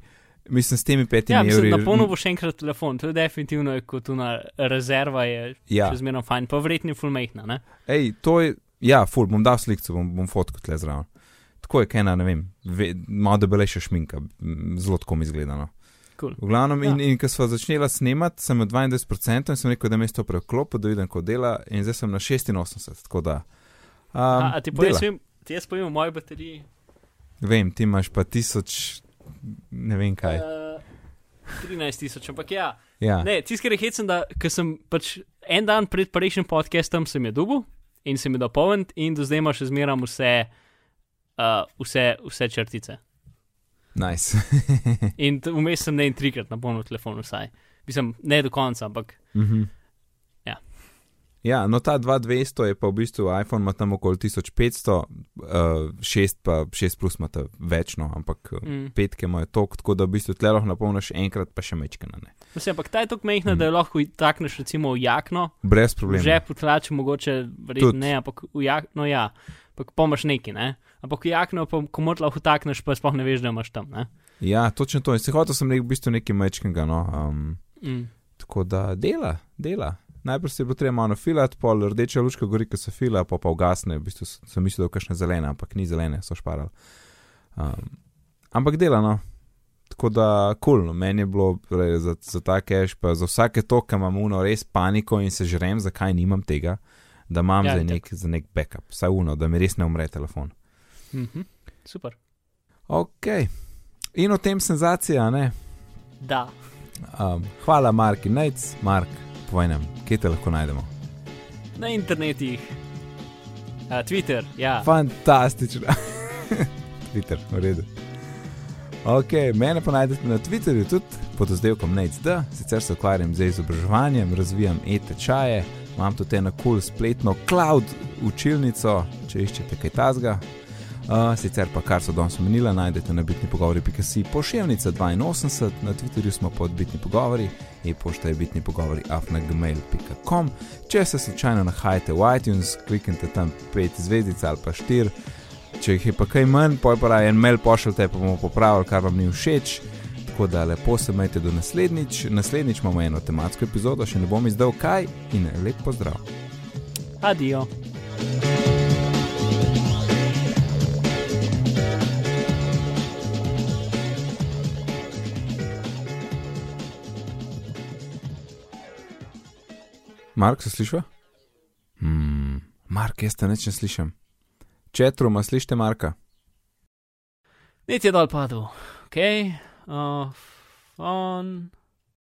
mislim, s temi petimi Ja, mislim, evri. na polno bo še enkrat telefon, to je definitivno kot una rezerva, je Ja, še zmerno fajn, pa vredni fulmejhna, ne? ej, to je, ja, ful, bom dal sliko, bom, bom fotko tle zraven. Tako je, kaj ena, ne vem, ve, malo debelejša šminka, zelo tako mi izgleda. No. Cool. V glavnem, in, Ja. in ko smo začeli snemati, sem imel 22% in sem rekel, da me to preklopil, da vidim, kako dela, in zdaj sem na 86, tako da. Um, a, a ti povem, ti jaz povem o moji bateriji. Vem, ti imaš pa tisoč, ne vem kaj. Uh, 13 tisoč, ampak ja. Ja, Ne, tiskar je hecen, da sem pač en dan pred prejšnjim podcastom sem je dubu in sem je dopolnil in do zdaj ima še zmeram vse, uh, vse, vse črtice. nice. In vmes sem ne in trikrat na polno telefonu vsaj. Mislim, ne do konca, ampak Mhm. Ja. Ja, no ta 2200 je pa v bistvu iPhone, ima tam okoli 1500, uh, 6 pa 6 plus ima večno, ampak uh, mm. petke imajo tok, tako da v bistvu tle lahko napolniš enkrat, pa še mečkana ne. Mislim, ampak ta je tako mehna, Mm. da jo lahko takneš recimo v jakno, Brez problema. žepu tlače mogoče, verjetno ne, ampak v jakno ja. Ampak pomaš neki, ne? Ampak v jakno, pa komod lahko takneš, pa sploh ne veš, da imaš tam, ne? Ja, točno to. In se hotel sem rekel, v bistvu nekaj mečkega, no. Um, Mm. tako da dela, dela. Najprej se je bilo treba malo filati, pol rdeča lučka gori, ko se fila, pa pa ugasne. V bistvu sem- mislil, da je kakšne zelene, ampak ni zelene, so šparali. Um, ampak dela, no. Tako da, kul, cool, no. meni je bilo re, za, za ta cache, pa za vsake to, ki imam uno res paniko in se žrem, zakaj nimam tega, da imam Ja, ja, za, nek, za nek backup, vsaj uno, da mi res ne umre telefon. Mhm. Super. Ok. In o tem senzacija, ne? Da. Um, hvala, Mark in Najc, Mark, povej nam, kje te lahko najdemo. Na internetih. Uh, Twitter, ja. Fantastično. Twitter, v redu. Ok, mene pa najdete na Twitterju tudi pod oddelkom NACD, sicer se ukvarjam z izobraževanjem, razvijam e-tečaje, imam tudi eno kul cool spletno cloud učilnico, če iščete kaj tasga. Sicer pa, kar so danes omenila, najdete na bitni pogovori.si pošiljnica 82, na Twitterju smo pod bitni pogovori, e-pošta je bitni pogovori afnagmail.com. Če se slučajno nahajate v iTunes, kliknite tam 5 zvezdic ali pa 4. Če jih je pa kaj manj, pa raje en mail pošljite, pa bomo popravili, kar vam ni všeč. Tako da lepo se majte do naslednjič. Naslednjič imamo eno tematsko epizodo, še ne bom izdal kaj in lep pozdrav. Adijo. Mark, se sliši? Hmm, Mark, jaz te neč ne slišim. Četruma, slišite Marka? Niti je dol padel. Ok, uh, on.